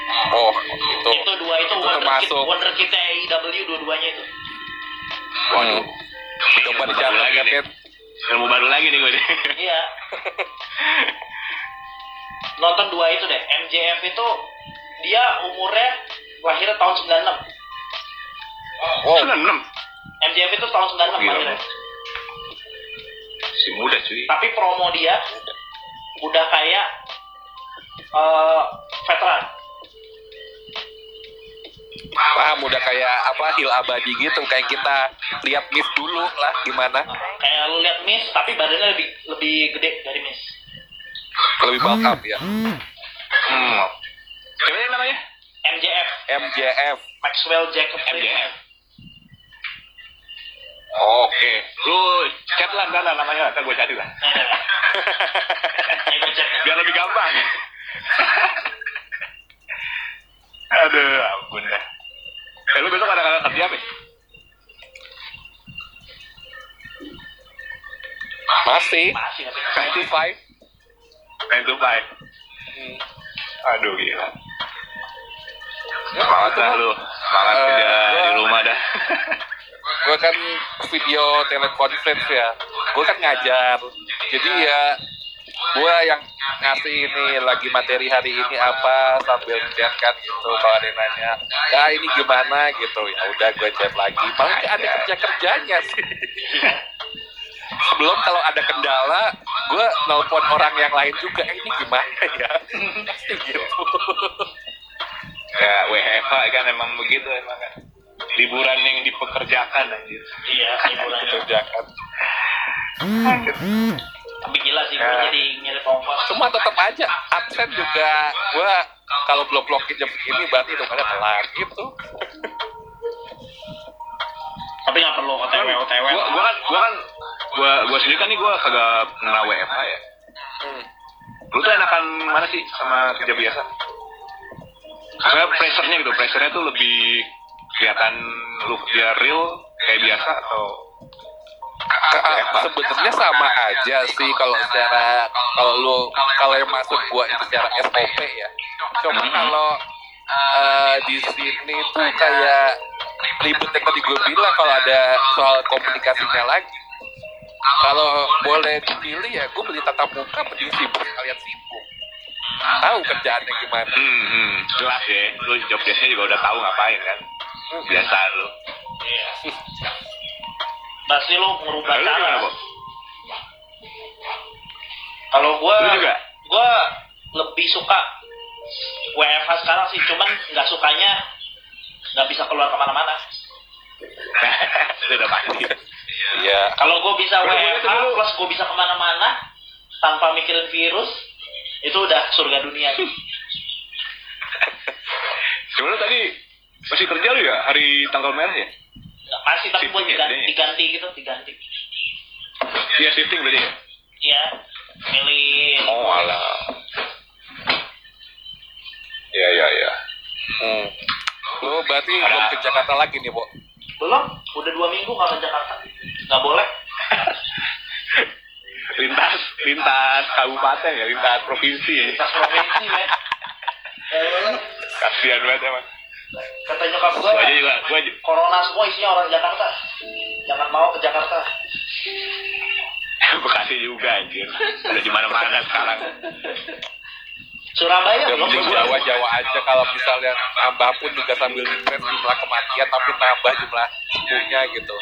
Oh, itu. itu dua itu, itu wonder kid termasuk. wonder kid AEW dua-duanya itu Waduh. Coba Ilmu baru dicatat lagi nih. Ilmu baru lagi nih gue nih iya nonton dua itu deh MJF itu dia umurnya lahirnya tahun 96 Wow. Sembilan enam MJF itu tahun 96 Gila. lahirnya si muda cuy tapi promo dia udah kayak eh veteran Paham udah kayak apa hil abadi gitu. Kayak kita lihat Miss dulu lah gimana. Kayak lu lihat Miss tapi badannya lebih lebih gede dari Miss. Lebih bulk up ya. hmm. Siapa sih namanya? MJF MJF Maxwell Jacob MJF oke. Lu chat lah ntar lah namanya. Ntar gue cari lah. Biar lebih gampang. Aduh ampun dah eh lu besok ada kerja apa ya? masih masih tapi 95 Nine to five. Hmm. Aduh gila. Semangat dah lu. Semangat Eh, kerja gua- di rumah dah. gue kan video teleconference ya gue kan ngajar jadi ya gue yang ngasih ini lagi materi hari ini apa sambil chat kan gitu kalau ada yang nanya ya ini gimana? Gitu. Ya udah gue chat lagi. Malah ada kerja kerjanya sih. Belum kalau ada kendala gue nelpon orang yang lain juga eh, ini gimana ya? Pasti gitu. Ya WFH kan emang begitu emang kan. Liburan yang dipekerjakan anjir. iya hiburan kerjakan tapi gila sih gue Ya. jadi ngirit ongkos cuma tetap aja absen juga gua kalau belum blokir jam segini berarti hitungannya telat gitu tapi nggak perlu otw otw Gua, gua kan, gua kan, gua, gua sendiri kan nih gua kagak pernah WFH ya. hmm. Lu tuh enakan mana sih sama kerja biasa? Karena pressure-nya gitu, pressure-nya tuh lebih kelihatan lu kerja real kayak biasa atau sebenarnya sama aja sih kalau secara kalau lu kalau yang masuk gua itu secara SOP ya. Cuma kalau eh, di sini tuh kayak ribet yang tadi gue bilang kalau ada soal komunikasinya lagi. Kalau boleh dipilih ya gue beli tatap muka mending sibuk kalian sibuk. Tahu kerjaannya gimana. Hmm, hmm, jelas ya. Lu job juga udah tahu ngapain kan. Biasa lu. iya pasti lu merubah Lalu gimana, cara Bob? kalau gue Lu juga? gue lebih suka WFH sekarang sih cuman nggak sukanya nggak bisa keluar ke mana-mana Itu udah pasti. iya kalau gue bisa WFH plus gue bisa ke mana-mana tanpa mikirin virus itu udah surga dunia lu tadi masih kerja lu ya hari tanggal merah ya? Masih tapi buat Shifting ya, diganti, diganti gitu diganti. Iya shifting berarti ya? Iya, milih. Oh alah. Iya iya iya. hmm. lu berarti Ada- belum ke Jakarta lagi nih Bo? Belum. Udah dua minggu nggak ke Jakarta. Nggak boleh. Lintas lintas kabupaten ya lintas provinsi ya. Tas provinsi Eh, kasihan banget emang kata nyokap gue gua juga gua aja corona semua isinya orang Jakarta. Jangan mau ke Jakarta. Bekasi juga anjir. Udah di mana mana sekarang. Surabaya Ya belum mending Jawa Jawa aja. Kalau misalnya nambah pun juga sambil ngecek jumlah kematian tapi nambah jumlah sembuhnya gitu.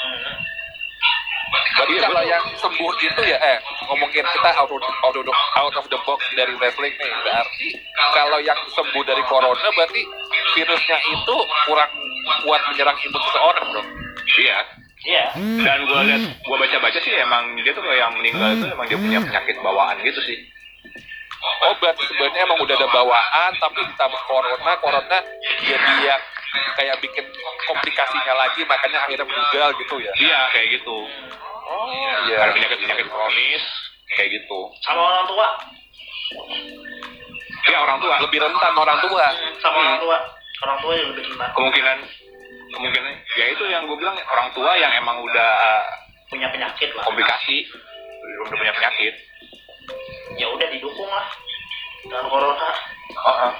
Berarti Iya, kalau yang sembuh itu ya eh ngomongin kita out of, out of, out of the box dari wrestling nih. Berarti kalau yang sembuh dari corona berarti virusnya itu kurang kuat menyerang imun seseorang dong. iya. Iya. Dan gua lihat gua baca baca sih emang dia tuh kayak yang meninggal itu emang dia punya penyakit bawaan gitu sih. Oh berarti sebenarnya emang udah ada bawaan tapi ditambah corona, corona jadi yang kayak bikin komplikasinya lagi makanya akhirnya meninggal gitu ya. iya kayak gitu. Oh ada iya. penyakit penyakit kronis kayak gitu. Sama orang tua? Iya orang tua. Lebih rentan orang tua. sama orang tua orang tua yang lebih rentan kemungkinan kemungkinan. Ya itu yang gue bilang orang tua yang emang udah punya penyakit lah. komplikasi udah punya penyakit. Ya udah didukung lah. Dengan corona. Oh,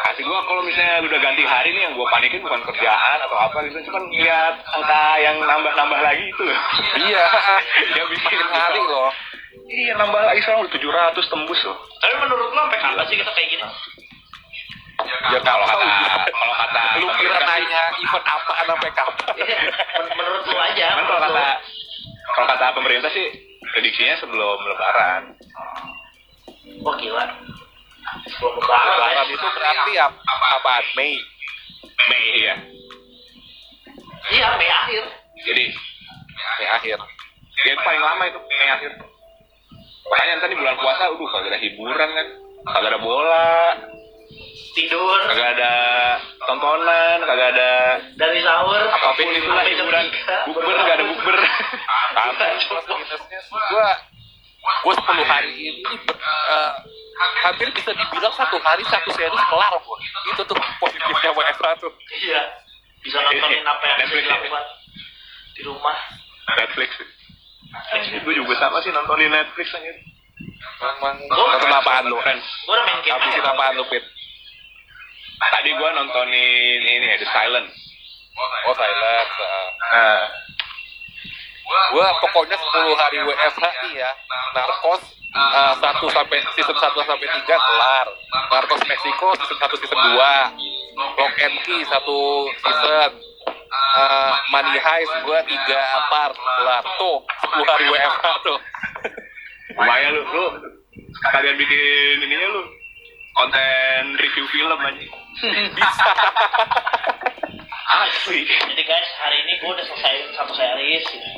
Hati gua kalau misalnya udah ganti hari nih yang gua panikin bukan kerjaan atau apa gitu, cuman lihat angka yang nambah-nambah lagi itu. Loh. Iya. Yang bikin hari loh. Iya, nambah lagi sekarang udah 700 tembus loh. tapi menurut lo sampai kapan sih kita kayak gini Ya Kalau kalau kata kalau kata lu kira nanya event apa sampai kapan? Men- menurut lo aja kalau kata kalau kata pemerintah sih prediksinya sebelum lebaran. wah gila belum lebaran Lebaran itu berarti ap- apaan? Mei. Mei ya. iya Mei akhir Jadi Mei akhir. itu paling lama itu Mei akhir. Makanya tadi bulan puasa, udah kagak ada hiburan kan, kagak ada bola, tidur. Kagak ada tontonan, kagak ada dari sahur apa pun itu lah hiburan. bukber nggak ada bukber. Tapi gua gua 10 hari ini ber- eh, hampir bisa dibilang satu hari satu series kelar gua. Itu tuh positifnya WFH tuh. iya. Bisa nontonin apa yang Netflix. ya? dilakukan di rumah. Netflix. Gue juga sama sih nontonin Netflix aja Emang Gua- nonton apaan lu? Gue udah main game. Habisin apaan lu, Pit? Tadi gue nontonin ini ya The Silence Oh silence. ah. nah, Gua pokoknya 10 hari WFH nih ya. Narcos uh, 1 sampai season 1 sampai 3 kelar. Narcos Meksiko season 1 season 2. Lock and Key 1 season. Uh, Money Heist gua 3 part kelar. Tuh 10 hari WFH tuh. lumayan lu lu kalian bikin ininya lu konten review film aja Bisa. asli Jadi guys, hari ini gue udah selesai satu series gitu.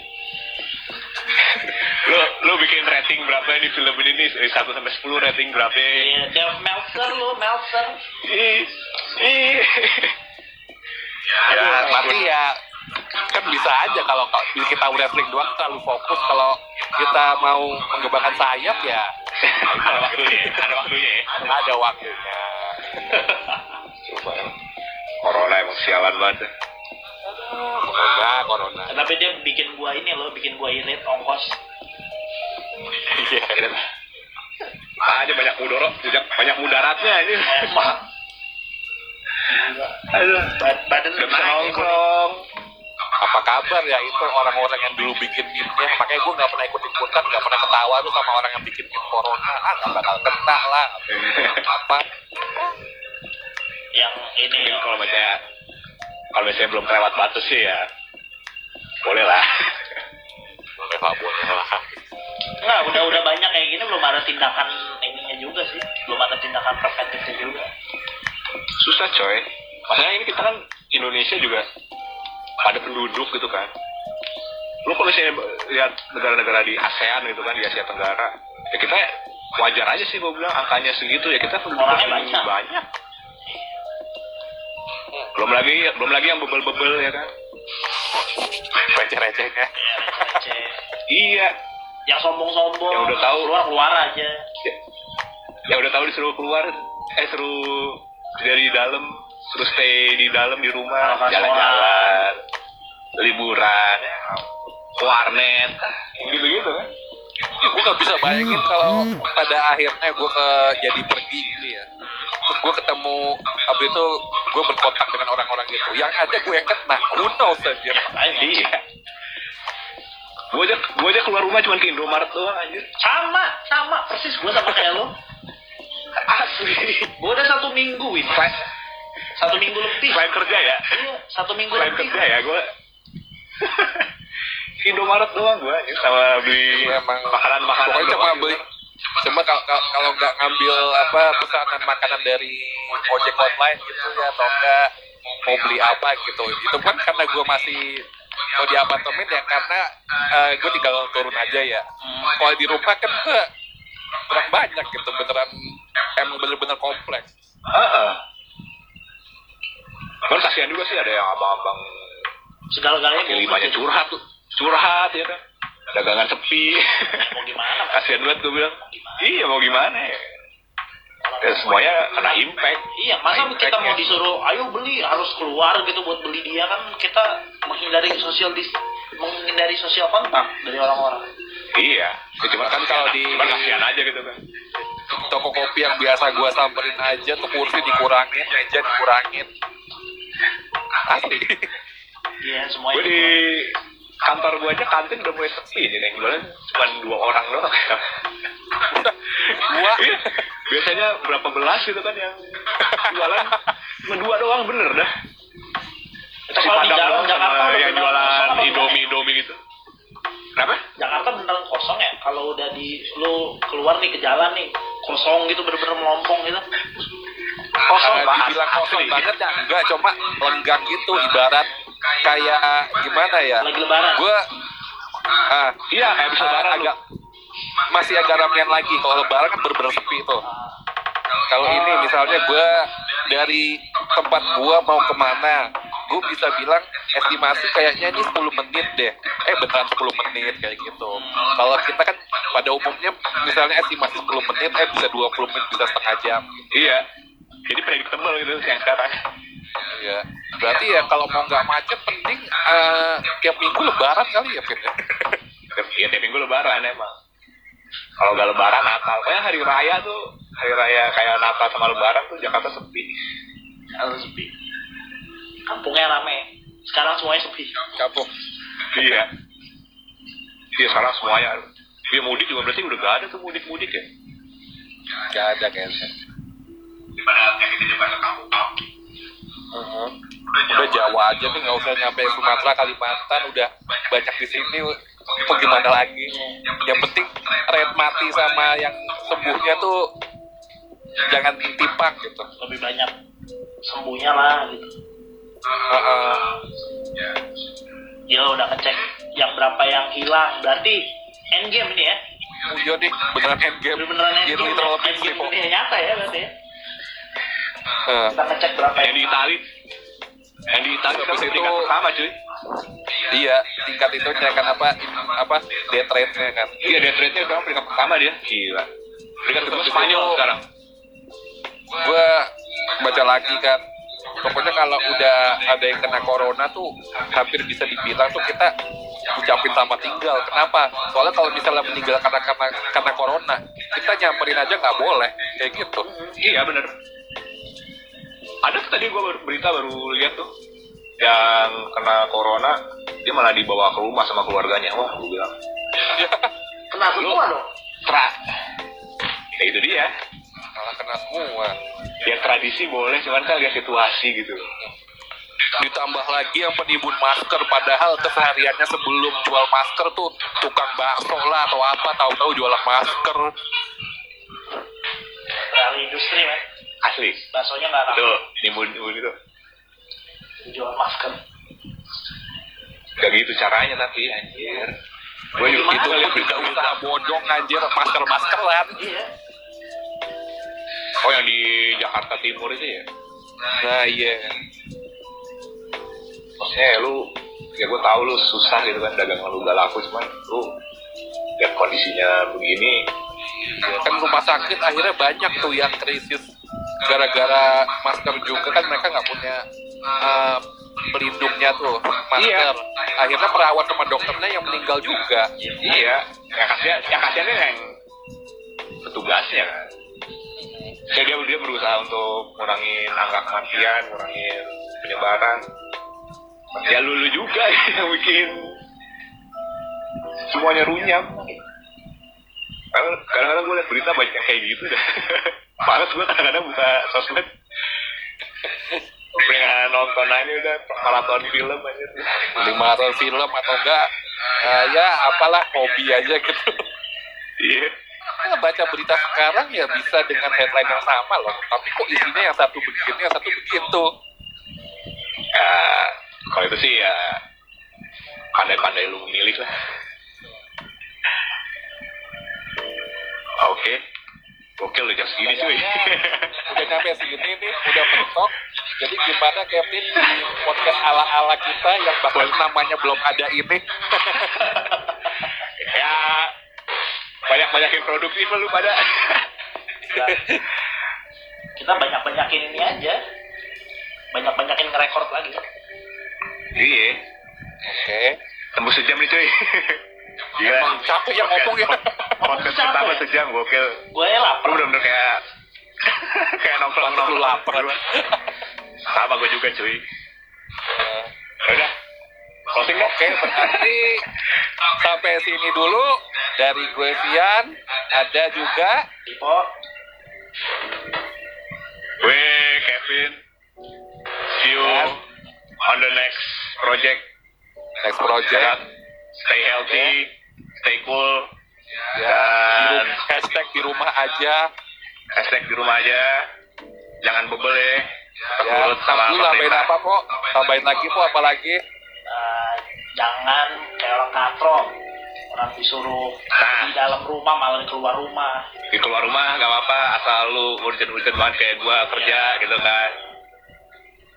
lu lu bikin rating berapa di film ini nih dari 1 sampai 10 rating berapa Iya, Jeff Meltzer. ih ih Ya, tapi ya kan bisa aja kalau kalau kita wrestling doang terlalu fokus kalau kita mau mengembangkan sayap ya ada waktunya ada waktunya ya ada waktunya Coba. corona emang sialan banget corona corona Tapi dia bikin gua ini loh, bikin gua irit ongkos. Iya. aja banyak mudoro banyak banyak mudaratnya ini Emang. aduh Bad- badan udah bisa nongkrong apa kabar ya? Itu orang-orang yang dulu bikin meme-nya. Makanya gue nggak pernah ikut ikutan nggak pernah ketawa tuh sama orang yang bikin meme corona. Ah nggak bakal kena lah. Apa? Yang ini Mungkin kalau misalnya kalau misalnya belum kelewat batas sih ya boleh lah. Boleh lah boleh lah. Enggak, udah udah banyak kayak gini belum ada tindakan ininya juga sih. Belum ada tindakan preventifnya juga. susah coy. Maksudnya ini kita kan Indonesia juga pada penduduk gitu kan lu kalau misalnya lihat negara-negara di ASEAN gitu kan di Asia Tenggara ya kita wajar aja sih gue bilang angkanya segitu ya kita penduduk Orangnya yang banyak. banyak belum lagi belum lagi yang bebel-bebel ya kan receh-recehnya Receh. iya Yang sombong-sombong. Yang udah tahu. keluar keluar aja. ya, ya udah tahu disuruh keluar eh suruh dari dalam suruh stay di dalam di rumah jalan-jalan. liburan warnet. Gitu gitu kan? Gue gak bisa bayangin kalau pada akhirnya gue ke jadi pergi gitu ya. Terus gue ketemu abis itu gue berkontak dengan orang-orang gitu yang ada gue yang kena. Who knows aja iya. Gue aja gue aja keluar rumah cuma ke Indomaret doang anjir. Sama, sama. Persis gua sama kayak lu. asli. Gua udah satu minggu ini. Satu minggu lebih. selain kerja ya? Iya, satu minggu selain lebih. kerja ya gue Indomaret doang gue anjir sama beli emang makanan-makanan pokoknya cuma beli cuma kalau kalau- nggak ngambil apa pesanan makanan dari ojek online gitu ya atau enggak mau beli apa gitu. Itu kan karena gue masih kalau di apartemen ya karena gue tinggal turun aja ya. Kalau di rumah kan gue kurang banyak gitu beneran emang bener-bener kompleks. Heeh. Kan kasihan juga sih ada yang abang-abang Segala-galanya kaki gua limanya curhat tuh. Curhat ya kan. Dagangan sepi. Mau gimana? Kasihan banget gue bilang. Iya mau gimana ya. Ya, semuanya kena impact. Iya, masa kita mau ya. disuruh, ayo beli, harus keluar gitu buat beli dia kan kita menghindari sosial dis, menghindari sosial kontak dari orang-orang. Iya. Ya, cuma Kan kalau di- kasihan aja gitu kan. toko kopi yang biasa gue samperin aja tuh kursi dikurangin meja dikurangin asli Iya, semua Gue di kantor gue aja kantin udah mulai sepi jadi yang jualan cuma dua orang doang. Gua- Iya. biasanya berapa belas gitu kan yang jualan cuma dua doang bener dah. Di Padang jalan doang sama yang jualan indomie indomie gitu. Kenapa? Jakarta beneran kosong ya? Kalau udah di lu keluar nih ke jalan nih, kosong gitu bener-bener melompong gitu. Kosong banget. dibilang kosong asli. banget ya enggak cuma lenggang gitu ibarat kayak gimana ya Lagi lebaran. gue ah Iya kayak bisa ah, lebaran agak masih agak ramean lagi kalau lebaran kan bener-bener sepi tuh kalau ini misalnya gue dari tempat gue mau ke mana gue bisa bilang estimasi kayaknya ini 10 menit deh eh beneran 10 menit kayak gitu kalau kita kan pada umumnya misalnya estimasi 10 menit eh bisa 20 menit bisa setengah jam Iya. Jadi predictable gitu yang sekarang. Iya. Berarti ya kalau mau nggak macet penting eh, tiap minggu lebaran kali ya Fit ya. Iya tiap minggu lebaran emang. Kalau nggak lebaran Natal, pokoknya hari raya tuh hari raya kayak Natal sama lebaran tuh Jakarta sepi. atau sepi kampungnya rame sekarang semuanya sepi kampung Iya. Iya sekarang semuanya. Iya mudik juga berarti udah gak ada tuh mudik-mudik ya. nggak ada kayaknya Daripada kayak kita coba ke kampung Heeh. udah Jawa aja nih nggak usah nyampe Sumatera Kalimantan udah banyak di sini. mau gimana lagi? yang penting rate mati sama yang sembuhnya tuh jangan timpang gitu. Lebih banyak sembuhnya lah gitu. Heeh. dia udah ngecek yang berapa yang hilang. Berarti endgame ini ya? Oh iya nih. Beneran endgame. Beneran Jadi endgame. literal endgame endgame kok dunia nyata ya berarti ya Heeh. kita ngecek berapa Yang di Itali. Yang di Itali Habis itu- peringkat pertama cuy. iya tingkat itu kan apa apa death rate-nya kan Iya death rate-nya sekarang peringkat pertama dia. Gila. Peringkat kedua Spanyol sekarang. gue baca lagi kan pokoknya kalau udah ada yang kena corona tuh hampir bisa dibilang tuh kita ucapin sama tinggal kenapa soalnya kalau misalnya meninggal karena karena karena corona kita nyamperin aja nggak boleh kayak gitu Iya bener. Ada tuh tadi gue berita baru lihat tuh yang kena corona dia malah dibawa ke rumah sama keluarganya. Wah, gue bilang kena semua dong tra. Ya itu dia. malah kena semua Ya tradisi boleh, cuman kan lihat situasi gitu. ditambah lagi yang penimbun masker padahal kesehariannya sebelum jual masker tuh tukang bakso lah atau apa tahu-tahu jualan masker dari industri men Asli. baksonya nggak Itu ramai nimbun nimbun itu. jual masker Gak gitu caranya tapi anjir. Gue juga itu lihat berita juga usaha bodong anjir masker-maskeran iya Oh yang di Jakarta Timur itu ya? nah iya Maksudnya ya lu ya gue tahu lu susah gitu kan dagang lu gak laku cuman lu lihat kondisinya begini Ya, kan rumah sakit akhirnya banyak tuh yang krisis gara-gara masker juga kan mereka nggak punya uh, pelindungnya tuh masker. Iya. akhirnya perawat sama dokternya yang meninggal juga. Iya. Yang kasihan yang kasihannya yang petugasnya. Kan ya dia dia berusaha untuk ngurangin angka kematian ngurangin penyebaran. Ya lu, lu juga yang bikin semuanya runyam. Kadang- kadang-kadang gue liat berita banyak kayak gitu dah males gue kadang-kadang buka sosmed. Pengen nonton aja udah maraton film aja. Beli maraton film atau enggak uh, ya apalah hobi aja gitu. Iya. Nah, baca berita sekarang ya bisa dengan headline yang sama loh tapi kok isinya yang satu begini yang satu begitu? Ya kalau itu sih ya pandai-pandai lu memilih lah. Oke oke lu jam segini cuy. Udah nyampe segini nih udah mentok. Jadi gimana Kevin di podcast ala-ala kita yang bahkan namanya belum ada ini? Ya banyak-banyakin produktif lu pada. Kita, kita banyak banyakin ini aja. Banyak banyakin ngerekord lagi. Iya. Oke. Tembus sejam nih cuy. Gila. Emang capek yang ngomong ya Podcast Capek. pertama sejam gokil. Gue ya lapar. Lu bener-bener kayak Kayak nongkrong nongkrong lapar. Sama gue juga cuy. Udah Closing Oke, berarti sampai sini dulu. Dari gue Vian, ada juga Tipo Gue Kevin. See you on the next project. Next project. Stay healthy. Stay cool ya. Di Dan hashtag di rumah aja. Hashtag di rumah aja. Jangan bebel ya. Tetap ya sama tambahin apa kok tambahin lagi kok apa lagi? Eh, jangan kayak orang katro. Orang disuruh Nah. di dalam rumah malah keluar rumah. Di keluar rumah gak apa-apa. Asal lu urgent-urgent banget kayak gua kerja gitu kan.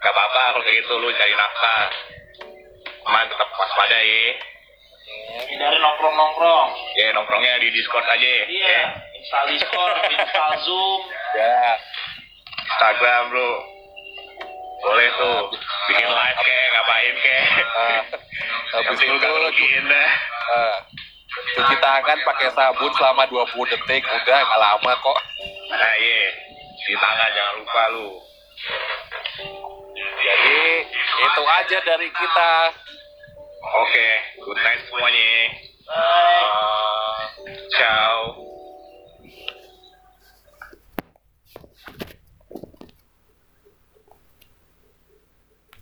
Gak apa-apa kalau kayak gitu lu cari nafkah. Aman tetap waspada ya hindari nongkrong nongkrong ya nongkrongnya di discord aja ya. Iya install discord install zoom. Ya. Instagram lu boleh tuh. Bikin live kayak ngapain kayak Ah, habis penting itu ngerugiin dah. Ah, cuci tangan pakai sabun selama 20 detik udah nggak lama kok. Nah iya. Di tangan jangan lupa lu. Itu aja dari kita. Oke, good night semuanya. Bye. Uh, ciao.